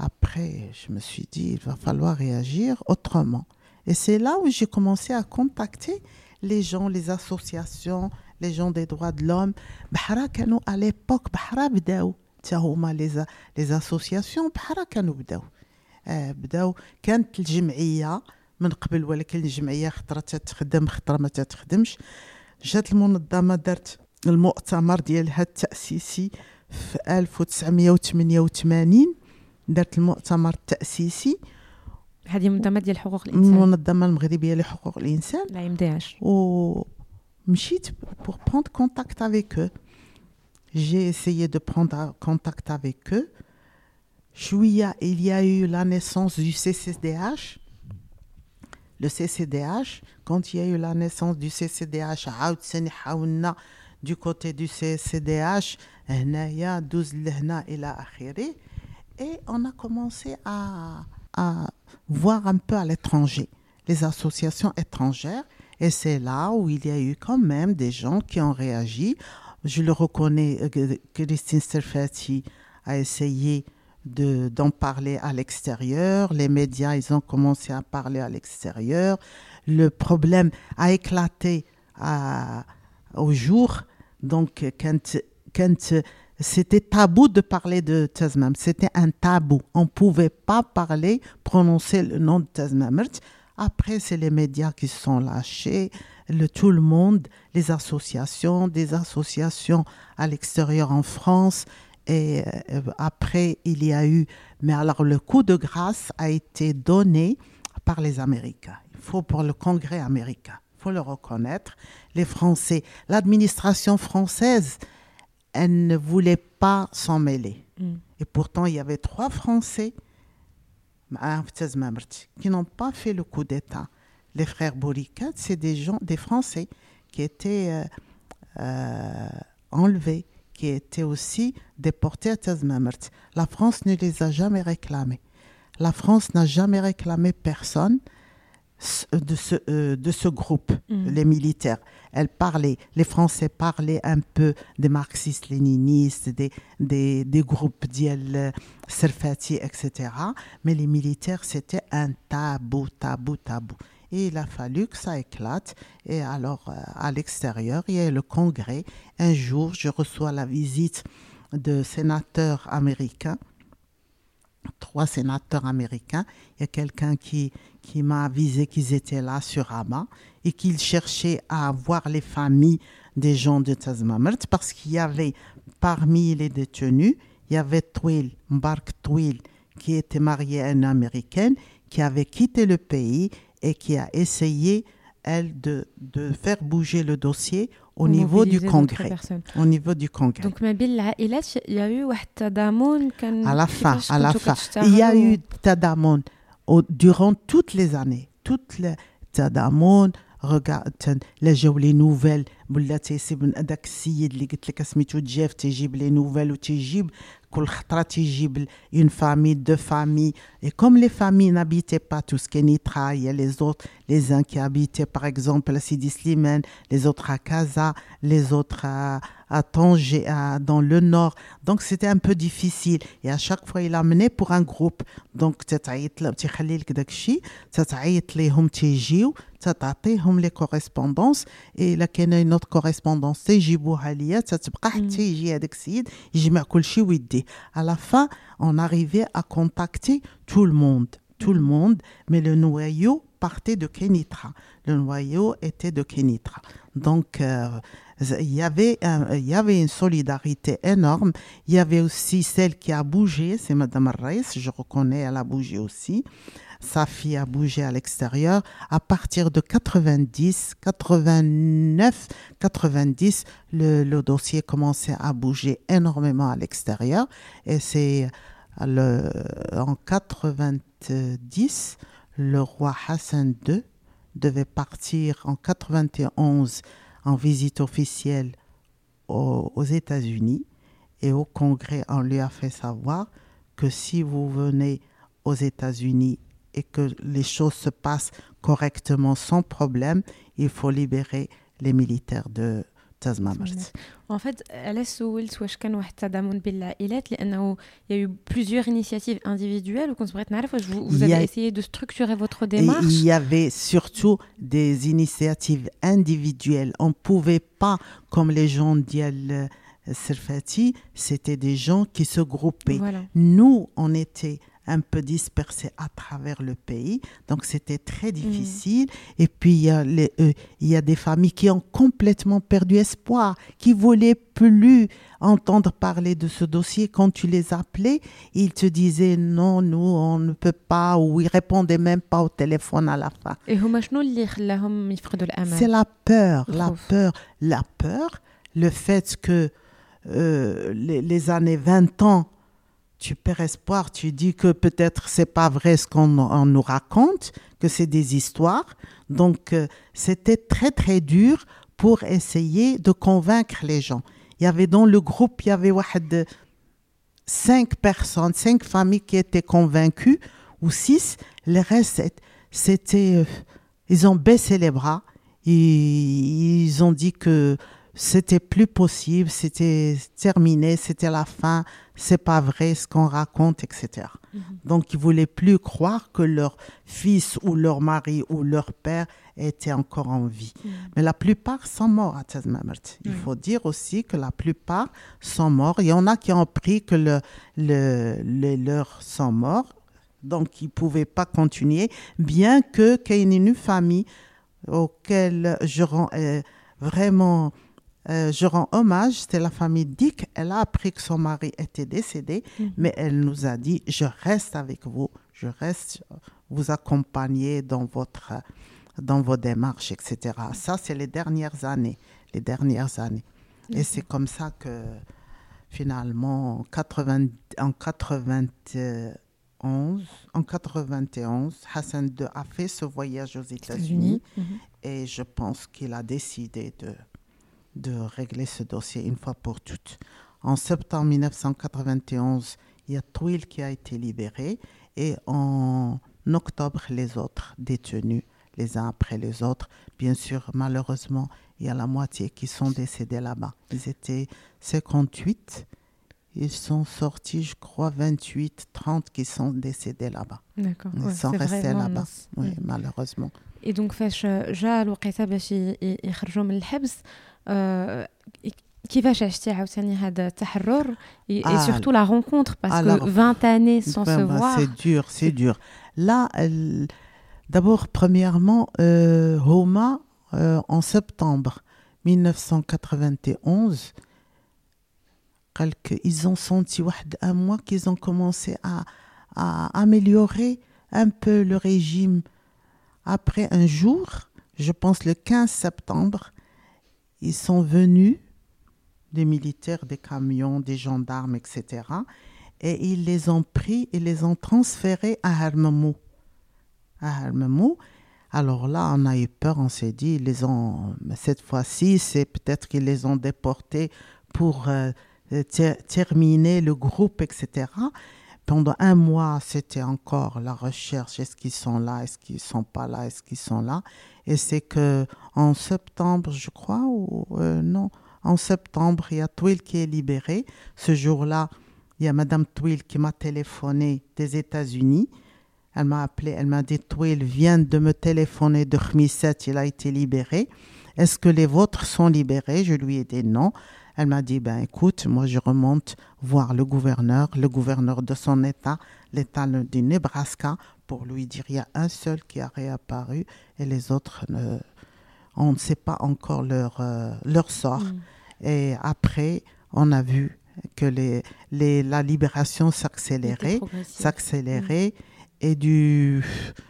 Après, je me suis dit, il va falloir réagir autrement. Et c'est là où j'ai commencé à contacter les gens, les associations, les gens des droits de l'homme. à l'époque, les, les associations بحرا كانوا بداو بداو كانت الجمعيه من قبل ولكن الجمعيه خطره تخدم خطره ما تخدمش جات المنظمه دارت المؤتمر ديالها التاسيسي في 1988 درت المؤتمر التاسيسي هذه منظمه ديال حقوق الانسان المنظمه المغربيه لحقوق الانسان لا يمديهاش ومشيت pour prendre contact avec eux j'ai essayé de prendre contact avec eux شويه il y a eu la naissance du CCDH le CCDH quand il y a eu la naissance du CCDH عاوتاني حاولنا du côté du CCDH هنايا دوز لهنا الى اخره et on a commencé à, à voir un peu à l'étranger, les associations étrangères. Et c'est là où il y a eu quand même des gens qui ont réagi. Je le reconnais, euh, Christine Serfati a essayé d'en parler à l'extérieur. Les médias, ils ont commencé à parler à l'extérieur. Le problème a éclaté au jour. Donc, quand c'était tabou de parler de Tazmam. C'était un tabou. On ne pouvait pas parler, prononcer le nom de Tazmamert. Après, c'est les médias qui se sont lâchés, le, tout le monde, les associations, des associations à l'extérieur en France. Et euh, après, il y a eu. Mais alors, le coup de grâce a été donné par les Américains. Il faut pour le Congrès américain. Il faut le reconnaître. Les Français, l'administration française, elle ne voulait pas s'en mêler. Mm. Et pourtant, il y avait trois Français qui n'ont pas fait le coup d'État. Les frères Bouricat, c'est des gens, des Français qui étaient euh, euh, enlevés, qui étaient aussi déportés à Tazmamert. La France ne les a jamais réclamés. La France n'a jamais réclamé personne de ce, euh, de ce groupe, Mm. les militaires. Elle parlait, les Français parlaient un peu des marxistes-léninistes, des, des, des groupes d'Iel Serfati, etc. Mais les militaires, c'était un tabou, tabou, tabou. Et il a fallu que ça éclate. Et alors, euh, à l'extérieur, il y a le congrès. Un jour, je reçois la visite de sénateurs américains trois sénateurs américains. Il y a quelqu'un qui, qui m'a avisé qu'ils étaient là sur Ama et qu'ils cherchaient à voir les familles des gens de Tazmamert parce qu'il y avait parmi les détenus, il y avait Twil, Mbark Twil, qui était mariée à une Américaine qui avait quitté le pays et qui a essayé, elle, de, de faire bouger le dossier au niveau du congrès. au niveau du congrès. Donc il y a eu à la fin à la fin. il y a eu تضامن au- durant toutes les années. Toutes les Tadamon, regarde les جاو les nouvelles ولا تيسيب هذاك السيد اللي قلت لك سميتو جيف تيجيب لي نوفيل وتيجيب كل خطره تيجيب une famille deux familles et comme les familles n'habitaient pas tous Kenitra il y a les autres les uns qui habitaient par exemple à Sidi Slimane les autres à Casa les autres à, à Tanger à- dans le nord donc c'était un peu difficile et à chaque fois il amenait pour un groupe donc تتعيط له- تيخلي لك داك الشيء تتعيط ليهم تيجيو تعطيهم لي كوريسبوندونس اي الا كاينه نوت كوريسبوندونس تيجيبوها ليا تتبقى Mm. حتى يجي هذاك السيد يجمع كل شيء ويديه à la fin on arrivait à contacter tout le monde tout le monde mais le noyau partait de Kenitra le noyau était de Kenitra donc il y avait il y avait une solidarité énorme il y avait aussi celle qui a bougé c'est madame Reis je reconnais elle a bougé aussi sa fille a bougé à l'extérieur. À partir de 90, 89, 90, le, le dossier commençait à bouger énormément à l'extérieur. Et c'est en 90, le roi Hassan II devait partir en 91 en visite officielle aux, aux États-Unis. Et au Congrès, on lui a fait savoir que si vous venez aux États-Unis et que les choses se passent correctement sans problème, il faut libérer les militaires de Tazmamert. En fait, علاش سولت واش كان واحد التضامن بين العائلات لانه il y a eu plusieurs initiatives individuelles وكنت بغيت نعرف واش vous, vous Il y avez a- essayé de structurer votre Et démarche il y avait surtout des initiatives individuelles. On ne pouvait pas, comme les gens d'Yal Serfati, c'était des gens qui se groupaient. Voilà. Nous, on était un peu dispersés à travers le pays. Donc c'était très difficile. Et puis euh, il y, a des familles qui ont complètement perdu espoir, qui voulaient plus entendre parler de ce dossier. Quand tu les appelais, ils te disaient non, nous, on ne peut pas, ou ils répondaient même pas au téléphone à la fin. C'est la peur, la peur, la peur, le fait que euh, les, années 20 ans, tu perds espoir, tu dis que peut-être c'est pas vrai ce qu'on nous raconte, que c'est des histoires. Donc euh, c'était très très dur pour essayer de convaincre les gens. Il y avait dans le groupe, il y avait euh, cinq personnes, cinq familles qui étaient convaincues ou six. Les restes, c'était, euh, ils ont baissé les bras. Et ils ont dit que c'était plus possible, c'était terminé, c'était la fin, c'est pas vrai ce qu'on raconte, etc. Mhm. Donc ils voulaient plus croire que leur fils ou leur mari ou leur père était encore en vie. Mhm. Mais la plupart sont morts à Tazmamert. Il faut dire aussi que la plupart sont morts. Il y en a qui ont pris que le, le- les leurs sont morts, donc ils ne pouvaient pas continuer, bien que qu'il y ait une famille auquel je rends euh, vraiment euh, je rends hommage, c'est la famille Dick. Elle a appris que son mari était décédé, Mhm. mais elle nous a dit Je reste avec vous, je reste vous accompagner dans, votre, dans vos démarches, etc. Ça, c'est les dernières années. Les dernières années. Et c'est comme ça que finalement, en, 80 en 91, en 91, Hassan II a fait ce voyage aux États-Unis. Mhm. Et je pense qu'il a décidé de, de régler ce dossier une fois pour toutes. En septembre 1991, il y a Twill qui a été libéré et en octobre, les autres détenus, les uns après les autres. Bien sûr, malheureusement, il y a la moitié qui sont décédés là-bas. Ils étaient 58. Ils sont sortis, je crois, 28, 30 qui sont décédés là-bas. D'accord. Ils ouais, sont c'est restés vraiment là-bas. mince. Oui, Mm. malheureusement. اي دونك فاش جا الوقيته باش ي- ي- يخرجوا من الحبس آه، كيفاش عشتي عاوتاني هذا التحرر اي Ah, سورتو لا رونكونتر باسكو alors, 20 années sans se Ben, ben, voir C'est dur, c'est dur. Là, elle- d'abord, premièrement, euh, Homa, euh, en septembre 1991, quelques- ils ont senti واحد- un mois qu'ils ont commencé à, à améliorer un peu le régime. Après un jour, je pense le 15 septembre, ils sont venus, des militaires, des camions, des gendarmes, etc. Et ils les ont pris et les ont transférés à Harmamou. À. Alors là, on a eu peur, on s'est dit, ils les ont, cette fois-ci, c'est peut-être qu'ils les ont déportés pour euh, ter- terminer le groupe, etc. Pendant un mois, c'était encore la recherche. Est-ce qu'ils sont là Est-ce qu'ils sont pas là Est-ce qu'ils sont là Et c'est que en septembre, je crois, ou euh, non, en septembre, il y a Twill qui est libéré. Ce jour-là, il y a Madame Twill qui m'a téléphoné des États-Unis. Elle m'a appelé, elle m'a dit Twill vient de me téléphoner de Khmisset, il a été libéré. Est-ce que les vôtres sont libérés? Je lui ai dit non. Elle m'a dit ben écoute, moi je remonte voir le gouverneur, le gouverneur de son État, l'État du Nebraska, pour lui dire il y a un seul qui a réapparu et les autres ne- on ne sait pas encore leur, euh, leur sort. Mm. Et après, on a vu que les, les, la libération s'accélérait, s'accélérait. Et du,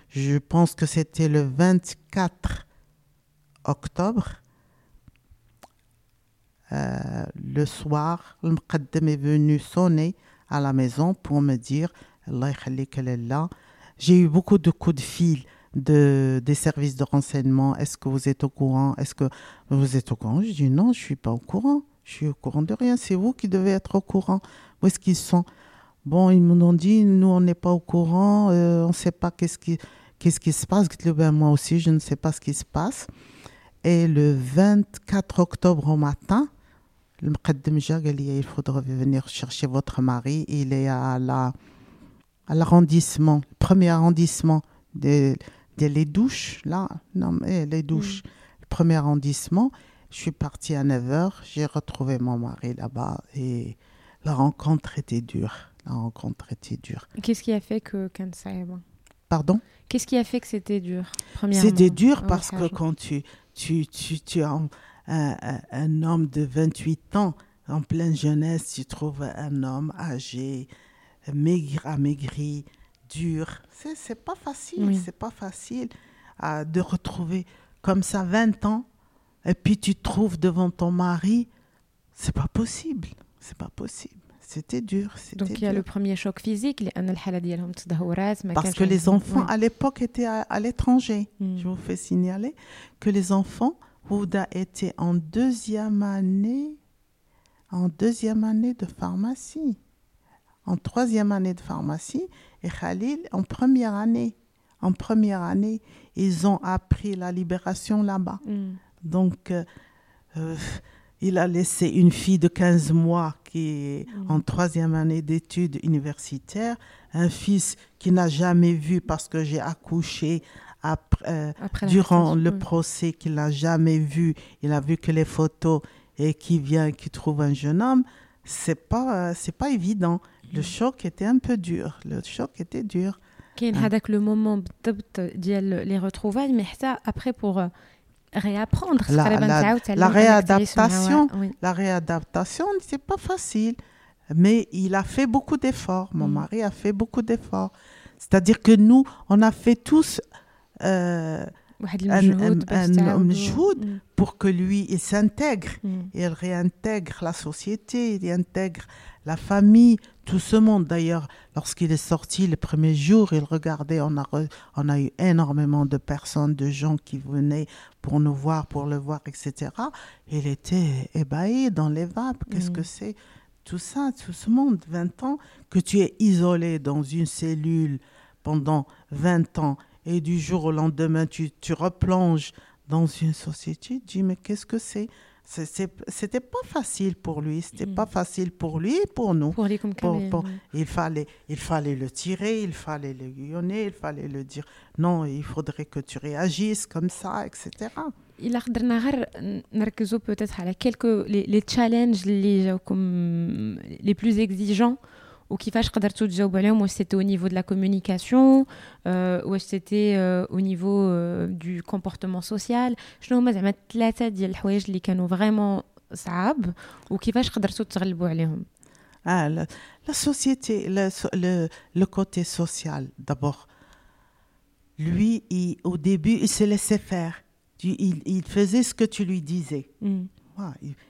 je pense que c'était le 24 octobre, euh, le soir, le Mqaddam est venu sonner à la maison pour me dire Allah là. J'ai eu beaucoup de coups de fil de, des services de renseignement. Est-ce que vous êtes au courant? Est-ce que vous êtes au courant? Je dis non, je suis pas au courant. Je suis au courant de rien. C'est vous qui devez être au courant. Où est-ce qu'ils sont? Bon, ils m'ont dit, nous, on n'est pas au courant. euh, on ne sait pas qu'est-ce qui, qu'est-ce qui se passe. Ben, moi aussi, je ne sais pas ce qui se passe. Et le 24 octobre au matin, le Mqaddam jaa, قال لي, il faudra venir chercher votre mari. Il est à la à l'arrondissement, le premier arrondissement des de les douches, là, non, mais les douches, le premier arrondissement. Je suis partie à 9h, j'ai retrouvé mon mari là-bas et la rencontre était dure. La rencontre était dure. Qu'est-ce qui a fait que كان صعيبة Pardon Qu'est-ce qui a fait que c'était dur premièrement C'était dur أول parce que حاجة. quand tu, tu, tu, tu as un, un homme de 28 ans en pleine jeunesse, tu trouves un homme âgé, maigre, amaigri, dur. C'est pas facile, c'est pas facile de retrouver comme ça 20 ans et puis tu te trouves devant ton mari. C'est pas possible, c'est pas possible. C'était dur. Donc il y a le premier choc physique. Parce que les enfants à l'époque étaient à, l'étranger. Hmm. Je vous fais signaler que les enfants Houda était en deuxième année, en deuxième année de pharmacie, en troisième année de pharmacie, et Khalil en première année. En première année, ils ont appris la libération là-bas. Mm. Donc, euh, euh, il a laissé une fille de 15 mois qui est Mm. en troisième année d'études universitaires, un fils qui n'a jamais vu parce que j'ai accouché après, euh, Après la durant gestation, le oui. procès, qu'il n'a jamais vu. Il a vu que les photos et qui vient, qui trouve un jeune homme. C'est pas, euh, c'est pas évident. Mm. Le choc était un peu dur. Le choc était dur. كاين Ah. هذاك لو مومون بالضبط ديال لي retrouvailles mais حتى après pour euh, réapprendre La- تقريباً la- تعاود تعلم la أنك تعيش مع réadaptation. وي. La réadaptation, c'est pas facile. Mais il a fait beaucoup d'efforts. Mon Mm. mari a fait beaucoup d'efforts. C'est-à-dire que nous, on a fait tous euh, واحد أن- المجهود أن- باش أن- تعاودوا. مجهود. مم. pour que lui, il s'intègre. مم. Il réintègre la société, il intègre la famille, tout ce monde. D'ailleurs, lorsqu'il est sorti le premier jour, il regardait, on a, re- on a eu énormément de personnes, de gens qui venaient pour nous voir, pour le voir, etc. Il était ébahi dans les vapes. Qu'est-ce Mm. que c'est tout ça, tout ce monde, 20 ans, que tu es isolé dans une cellule pendant 20 ans et du jour au lendemain, tu, tu replonges dans une société, tu dis, mais qu'est-ce que c'est? C'était pas facile pour lui, c'était mmh. pas facile pour lui et pour nous. Pour les pour, pour, il, fallait, il fallait le tirer, il fallait l'aiguillonner, il fallait le dire non, il faudrait que tu réagisses comme ça, etc. Il a peut-être les, les challenges les plus exigeants اللي جاوكم لي بلوز اكزيجون وكيفاش قدرتوا تجاوبوا عليهم واش سيتي او نيفو دو لا كومونيكاسيون واش سيتي او نيفو دو كومبورتمون سوسيال شنو هما زعما ثلاثه ديال الحوايج اللي كانوا فريمون صعاب وكيفاش قدرتوا تغلبوا عليهم Ah, la, la société, le, so- le, le côté social, d'abord. Lui, il- au début, il se laissait faire. Tu- Il, il faisait ce que tu lui disais. مم. Ouais, il- il- il- il-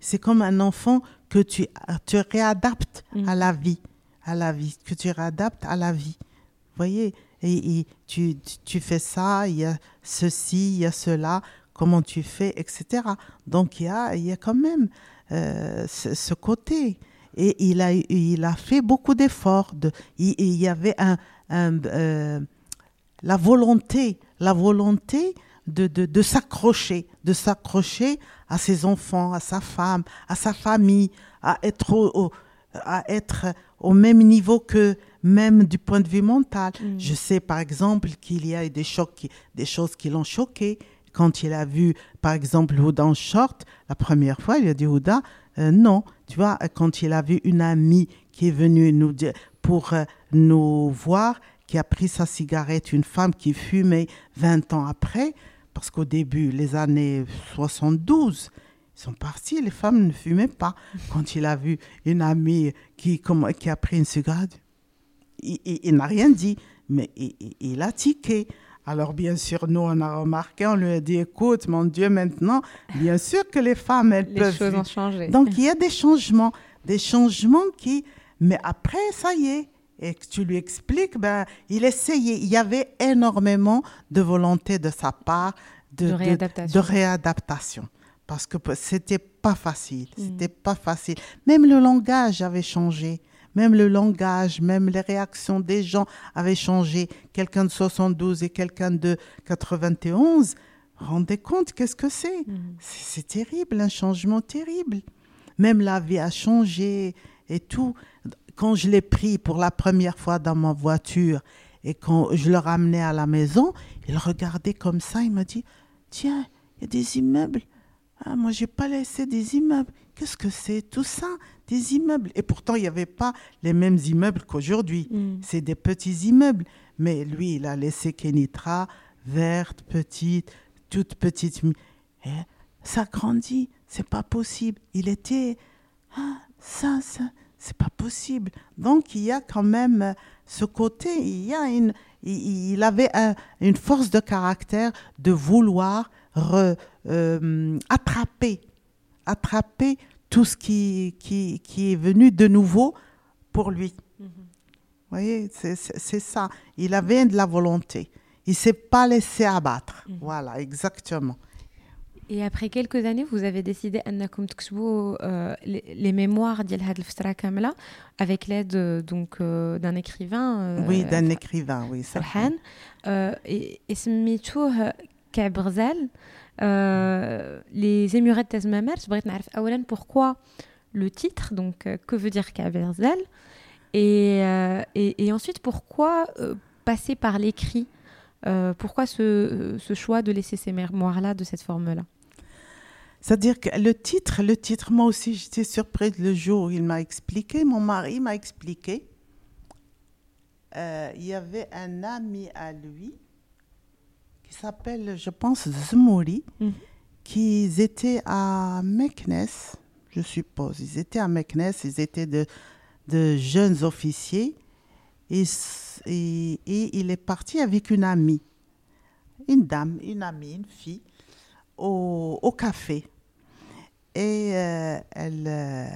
c'est comme un enfant que tu, tu réadaptes Mm. à la vie, à la vie, que tu réadaptes à la vie. Vous voyez et, et tu, tu- tu fais ça, il y a ceci, il y a cela, comment tu fais, etc. Donc il y a, il y a quand même euh, ce, ce côté. Et il a, il a fait beaucoup d'efforts. De, il, il y avait un, un, euh, la volonté, la volonté de, de, de s'accrocher, de s'accrocher à ses enfants, à sa femme, à sa famille, à être au, au- à être au même niveau que même du point de vue mental. Mm. Je sais par exemple qu'il y a des chocs, qui- des choses qui l'ont choqué. Quand il a vu, par exemple, Houda en short, la première fois, il a dit Houda, euh, non. Tu vois, quand il a vu une amie qui est venue nous dire, pour euh, nous voir, qui a pris sa cigarette, une femme qui fumait 20 ans après, parce qu'au début, les années 72, ils sont partis, les femmes ne fumaient pas. Quand il a vu une amie qui, comme- qui a pris une cigarette, il, il- il n'a rien dit, mais il, a tiqué. Alors bien sûr, nous, on a remarqué, on lui a dit, écoute, mon Dieu, maintenant, bien sûr que les femmes, elles les peuvent... choses ont changé Donc il y a des changements, des changements qui... Mais après, ça y est, et que tu lui expliques, ben, il essayait. Il y avait énormément de volonté de sa part De réadaptation. de réadaptation. Parce que c'était pas facile. Mm. C'était pas facile. Même le langage avait changé. Même le langage, même les réactions des gens avaient changé. Quelqu'un de 72 et quelqu'un de 91, rendez compte, qu'est-ce que c'est Mm. c'est c'est terrible, un changement terrible. Même la vie a changé et tout. Quand je l'ai pris pour la première fois dans ma voiture et quand je le ramenais à la maison, il regardait comme ça, il m'a dit, tiens, il y a des immeubles. Ah, moi, j'ai pas laissé des immeubles. Qu'est-ce que c'est tout ça Des immeubles. Et pourtant, il n'y avait pas les mêmes immeubles qu'aujourd'hui. Mm. C'est des petits immeubles. Mais lui, il a laissé Kenitra, verte, petite, toute petite. Et ça grandit. C'est pas possible. Il était. Ah, ça, ça, c'est pas possible. Donc, il y a quand même euh, ce côté. Il y a une. Il, avait un- une force de caractère de vouloir re- euh, attraper, attraper tout ce qui, qui, qui est venu de nouveau pour lui. Mhm. Vous voyez, c'est ça. Il avait de la volonté. Il ne s'est pas laissé abattre. Mhm. Voilà, exactement. Et après quelques années, vous avez décidé أنكم تكتبوا euh, les, les mémoires ديال هاد الفترة كاملة avec l'aide euh, donc euh, d'un écrivain euh, oui, d'un écrivain, oui. ça. فرحان euh, et, et سميتوه كعب غزال euh, les émirates تزمامات بغيت نعرف أولا pourquoi le titre donc euh, que veut dire كعب غزال et, euh, et, et ensuite pourquoi euh, passer par l'écrit Euh, pourquoi ce, ce choix de laisser ces mémoires-là de cette forme-là C'est-à-dire que le titre, le titre, moi aussi, j'étais surprise le jour où il m'a expliqué, mon mari m'a expliqué. Euh, il y avait un ami à lui qui s'appelle, je pense, Zmouri, Mhm. qui étaient à Meknes, je suppose. Ils étaient à Meknes, ils étaient de, de jeunes officiers. Et, s- et- et il est parti avec une amie, une dame, une amie, une fille, au, au café. Et euh, elle. euh,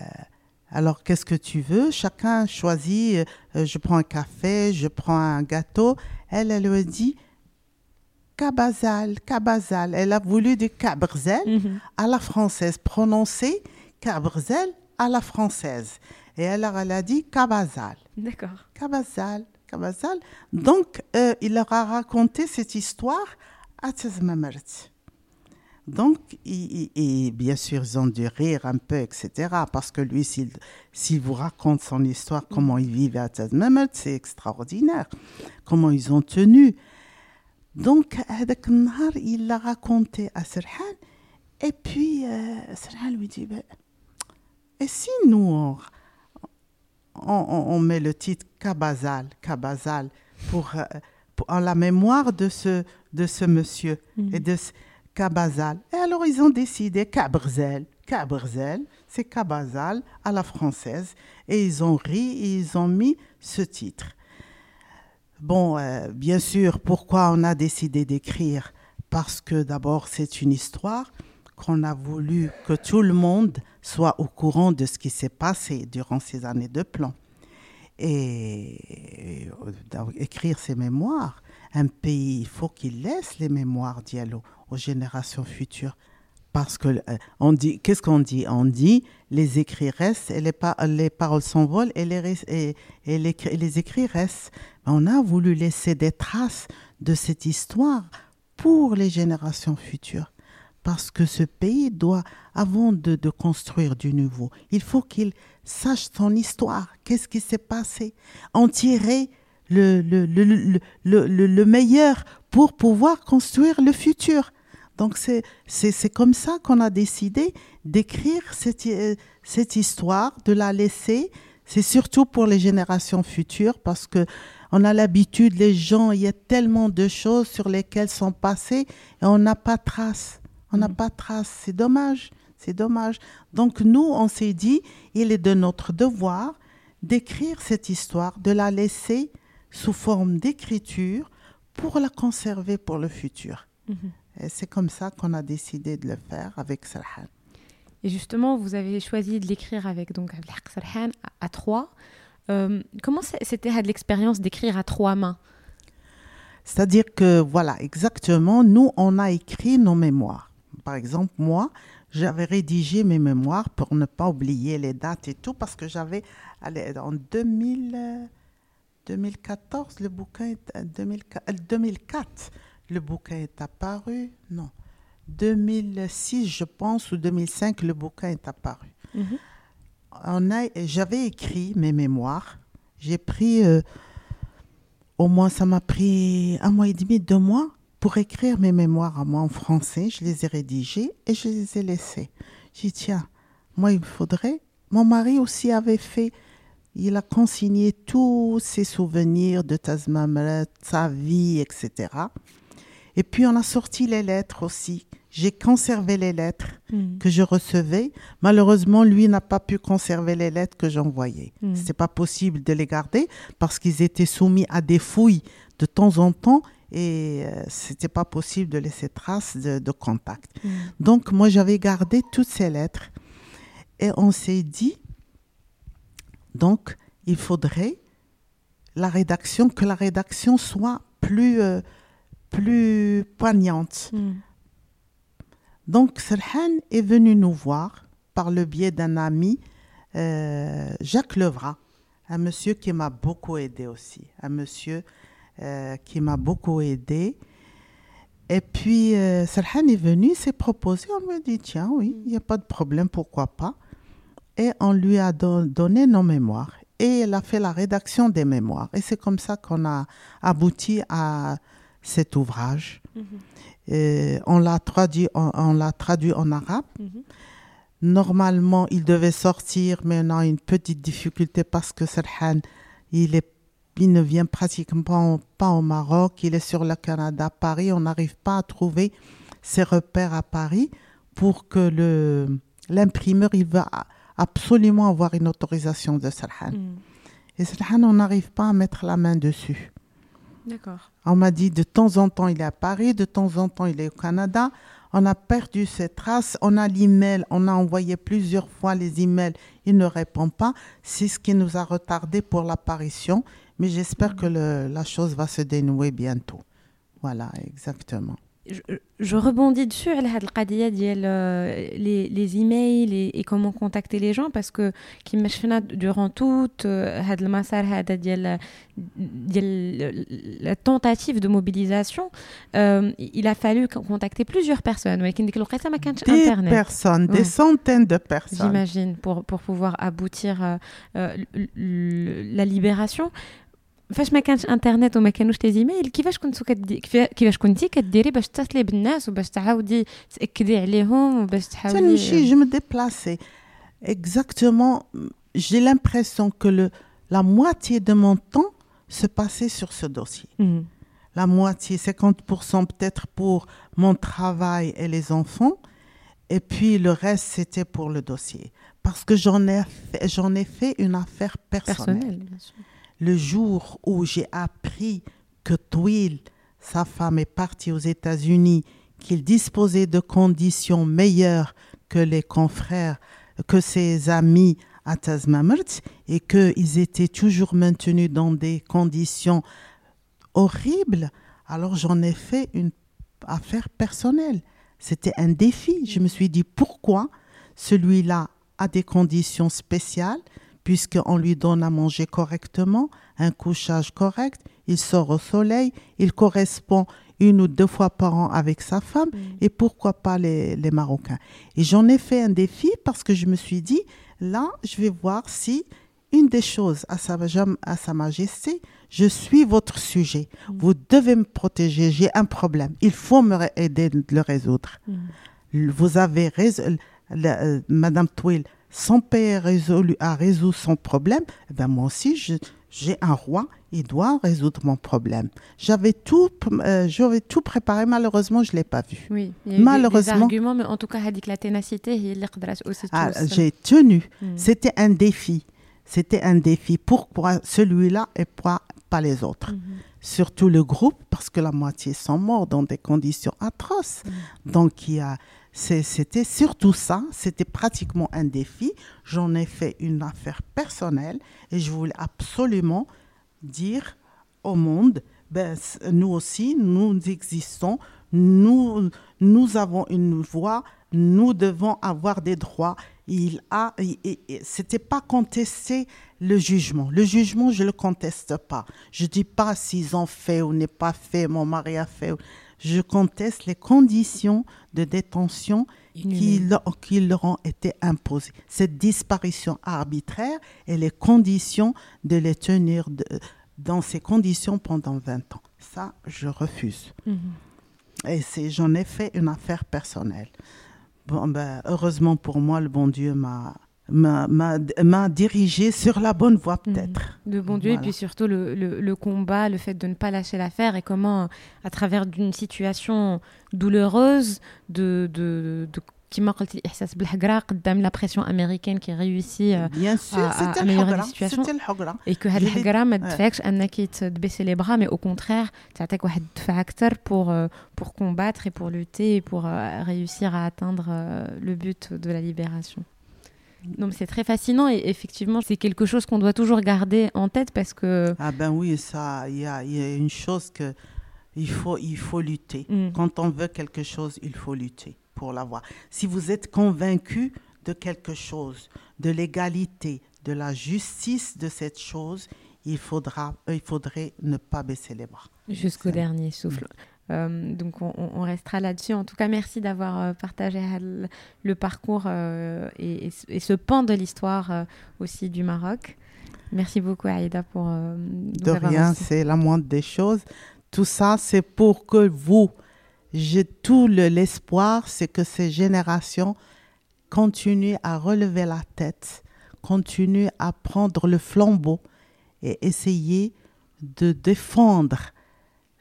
alors, qu'est-ce que tu veux? Chacun choisit. euh, je prends un café, je prends un gâteau. Elle, elle lui dit Cabazal, Cabazal. Elle a voulu dire Cabrzel Mhm. à la française, prononcer Cabrzel à la française. Et alors, elle a dit Cabazal. D'accord. Cabazal, Cabazal. Donc, euh, il leur a raconté cette histoire à Tazmamert. Donc, et bien sûr, ils ont dû rire un peu, etc. Parce que lui, s'il vous raconte son histoire, comment il vivait à Tazmemet, c'est extraordinaire. Comment ils ont tenu. Donc, il l'a raconté à Serhan. Et puis, euh, Serhan lui dit, ben, et si nous, on, met le titre Kabazal, Kabazal, euh, pour, en la mémoire de ce, de ce monsieur mm. et de Cabazal. Et alors, ils ont décidé Cabrzel, Cabrzel, c'est Cabazal à la française. Et ils ont ri et ils ont mis ce titre. Bon, euh, bien sûr, pourquoi on a décidé d'écrire? Parce que d'abord, c'est une histoire qu'on a voulu que tout le monde soit au courant de ce qui s'est passé durant ces années de plan. Et, euh, dans- écrire ses mémoires, un pays, il faut qu'il laisse les mémoires Diallo aux générations futures. Parce que euh, on dit, qu'est-ce qu'on dit? On dit les écrits restent et les, pa- les paroles s'envolent et les, et, les écrits restent. On a voulu laisser des traces de cette histoire pour les générations futures. Parce que ce pays doit, avant de, de construire du nouveau, il faut qu'il sache son histoire. Qu'est-ce qui s'est passé? En tirer le, le, le, le, le, le- le meilleur pour pouvoir construire le futur. Donc c'est comme ça qu'on a décidé d'écrire cette, euh, cette histoire, de la laisser. C'est surtout pour les générations futures parce que on a l'habitude, les gens, il y a tellement de choses sur lesquelles sont passées et on n'a pas trace. On n'a Mhm. pas trace. C'est dommage. C'est dommage. Donc nous, on s'est dit, il est de notre devoir d'écrire cette histoire, de la laisser sous forme d'écriture pour la conserver pour le futur. Mhm. Et c'est comme ça qu'on a décidé de le faire avec Sarhan. Et justement, vous avez choisi de l'écrire avec donc Sarhan à, à trois. Euh, comment c'était l'expérience d'écrire à trois mains? C'est-à-dire que, voilà, exactement, nous, on a écrit nos mémoires. Par exemple, moi, j'avais rédigé mes mémoires pour ne pas oublier les dates et tout, parce que j'avais, allez, en 2000, euh, 2014, le bouquin est, euh, 2004, euh, 2004, le bouquin est apparu, non, 2006, je pense, ou 2005, le bouquin est apparu. Mhm. On a, j'avais écrit mes mémoires. J'ai pris, euh, au moins, ça m'a pris un mois et demi, deux mois pour écrire mes mémoires à moi en français. Je les ai rédigées et je les ai laissées. J'ai dit, tiens, moi, il me faudrait. Mon mari aussi avait fait, il a consigné tous ses souvenirs de Tazmamret, sa vie, etc. Et puis, on a sorti les lettres aussi. J'ai conservé les lettres Mhm. que je recevais. Malheureusement, lui n'a pas pu conserver les lettres que j'envoyais. Mhm. C'était pas possible de les garder parce qu'ils étaient soumis à des fouilles de temps en temps et euh, c'était pas possible de laisser trace de, de contact. Mhm. Donc moi j'avais gardé toutes ces lettres et on s'est dit donc il faudrait la rédaction que la rédaction soit plus euh, plus poignante. Mhm. Donc, Serhan est venu nous voir par le biais d'un ami, euh, Jacques Levra, un monsieur qui m'a beaucoup aidé aussi, un monsieur euh, qui m'a beaucoup aidé. Et puis, Serhan est venu, s'est proposé, on me dit, tiens, oui, il n'y a pas de problème, pourquoi pas? Et on lui a don- donné nos mémoires. Et elle a fait la rédaction des mémoires. Et c'est comme ça qu'on a abouti à cet ouvrage. Mhm. Et on l'a traduit, en- on, l'a traduit en arabe. Mhm. Normalement, il devait sortir, mais on a une petite difficulté parce que Serhan, il est, il ne vient pratiquement pas au Maroc, il est sur le Canada, Paris, on n'arrive pas à trouver ses repères à Paris pour que le l'imprimeur, il va absolument avoir une autorisation de Sarhan. Mm. Et Sarhan, on n'arrive pas à mettre la main dessus. D'accord. On m'a dit de temps en temps il est à Paris, de temps en temps il est au Canada. On a perdu ses traces. On a l'email, on a envoyé plusieurs fois les emails, il ne répond pas. C'est ce qui nous a retardé pour l'apparition. Mais j'espère que le- la chose va se dénouer bientôt. Voilà, exactement je, rebondis dessus, euh, les, les emails et, et, comment contacter les gens, parce que durant toute euh, euh, la tentative de mobilisation, il a fallu contacter plusieurs personnes. Des Internet. personnes, des centaines de personnes. J'imagine, pour, pour pouvoir aboutir à la libération. فاش ما كانش انترنت وما كانوش لي زيميل كيفاش كنتو كدي كيفا- كيفاش كنتي كديري باش تتصلي بالناس وباش تعاودي تاكدي عليهم وباش تحاولي تنمشي, je me déplaçais. Exactement, j'ai l'impression que le, la moitié de mon temps se passait sur ce dossier. مم. La moitié, 50% peut-être pour mon travail et les enfants. Et puis le reste, c'était pour le dossier. Parce que j'en ai fait, j'en ai fait une affaire personnelle. personnel bien sûr Le jour où j'ai appris que Twill, sa femme, est partie aux États-Unis, qu'il disposait de conditions meilleures que les confrères, que ses amis à Tazmamert, et qu'ils étaient toujours maintenus dans des conditions horribles, alors j'en ai fait une affaire personnelle. C'était un défi. Je me suis dit pourquoi? Celui-là a des conditions spéciales, puisqu'on lui donne à manger correctement, un couchage correct, il sort au soleil, il correspond une ou deux fois par an avec sa femme, et pourquoi pas les, les Marocains. Et j'en ai fait un défi parce que je me suis dit, là, je vais voir si une des choses à sa, à sa Majesté, je suis votre sujet. Vous devez me protéger, j'ai un problème. Il faut me aider de le résoudre. Vous avez raison, euh, Madame Twill, son père résolu, a résolu son problème, eh ben moi aussi, j'ai un roi, il doit résoudre mon problème. J'avais tout, euh, tout préparé, malheureusement, je ne l'ai pas vu. Malheureusement. Arguments, mais en tout cas, la ténacité, il aussi ah, J'ai tenu. Hmm. C'était un défi. C'était un défi. Pourquoi celui-là et pourquoi pas les autres. Hmm. Surtout le groupe, parce que la moitié sont morts dans des conditions atroces. Hmm. Donc, il y a c'était surtout ça. C'était pratiquement un défi. J'en ai fait une affaire personnelle et je voulais absolument dire au monde, ben, nous aussi, nous existons, nous, nous avons une voix, nous devons avoir des droits. Il a, c'était pas contester le jugement. Le jugement, je le conteste pas. Je dis pas s'ils ont fait ou n'est pas fait, mon mari a fait. Je conteste les conditions de détention qui, leur- qui leur ont été imposées. Cette disparition arbitraire et les conditions de les tenir de- dans ces conditions pendant 20 ans. Ça, je refuse. Mhm. Et c'est, j'en ai fait une affaire personnelle. Bon, ben, heureusement pour moi, le bon Dieu m'a, m'a, m'a, m'a dirigé sur la bonne voie, peut-être. de bon Dieu et Voilà. puis surtout le, le, le combat, le fait de ne pas lâcher l'affaire et comment, à travers d'une situation douloureuse, de, de, de كما قلتي الاحساس بالحقره قدام la pression américaine qui réussit euh, Bien sûr, à- à c'était améliorer le la Hogra. situation. C'était le Hogra. et que هاد Je l'ai- الحقره ما Ouais. تدفعكش انك تبسي les bras mais au contraire تعطيك واحد الدفع اكثر pour euh, pour combattre et pour lutter et pour euh, réussir à atteindre euh, le Donc c'est très fascinant et effectivement c'est quelque chose qu'on doit toujours garder en tête parce que Ah ben oui, ça, il y a, il y a une chose que il faut, il faut lutter. Mm. Quand on veut quelque chose, il faut lutter pour l'avoir. Si vous êtes convaincu de quelque chose, de l'égalité, de la justice de cette chose, il faudra, il faudrait ne pas baisser les bras. jusqu'au dernier souffle. Euh, donc on, restera là-dessus. En tout cas, merci d'avoir euh, partagé le parcours euh, et, et ce- et ce pan de l'histoire euh, aussi du Maroc. Merci beaucoup Aïda pour nous De avoir rien, c'est la moindre des choses. Tout ça, c'est pour que vous, j'ai tout le- l'espoir, c'est que ces générations continuent à relever la tête, continuent à prendre le flambeau et essayer de défendre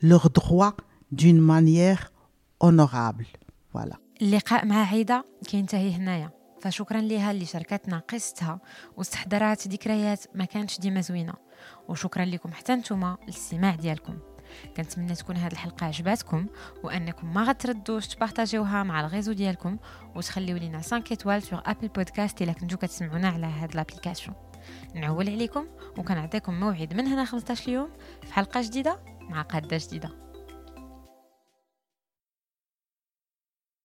leurs droits d'une manière honorable. Voilà. اللقاء مع عيدة كينتهي هنايا. فشكرا لها اللي شاركتنا قصتها واستحضرات ذكريات ما كانتش ديما زوينة. وشكرا لكم حتى نتوما للاستماع ديالكم. كنتمنى تكون هذه الحلقة عجباتكم وأنكم ما غتترددوش تبارطاجيوها مع les réseaux ديالكم وتخليو لينا 5 étoiles في Apple Podcast إلا كنتو كتسمعونا على هاد l'application نعول عليكم وكنعطيكم موعد من هنا 15 يوم في حلقة جديدة مع قادة جديدة.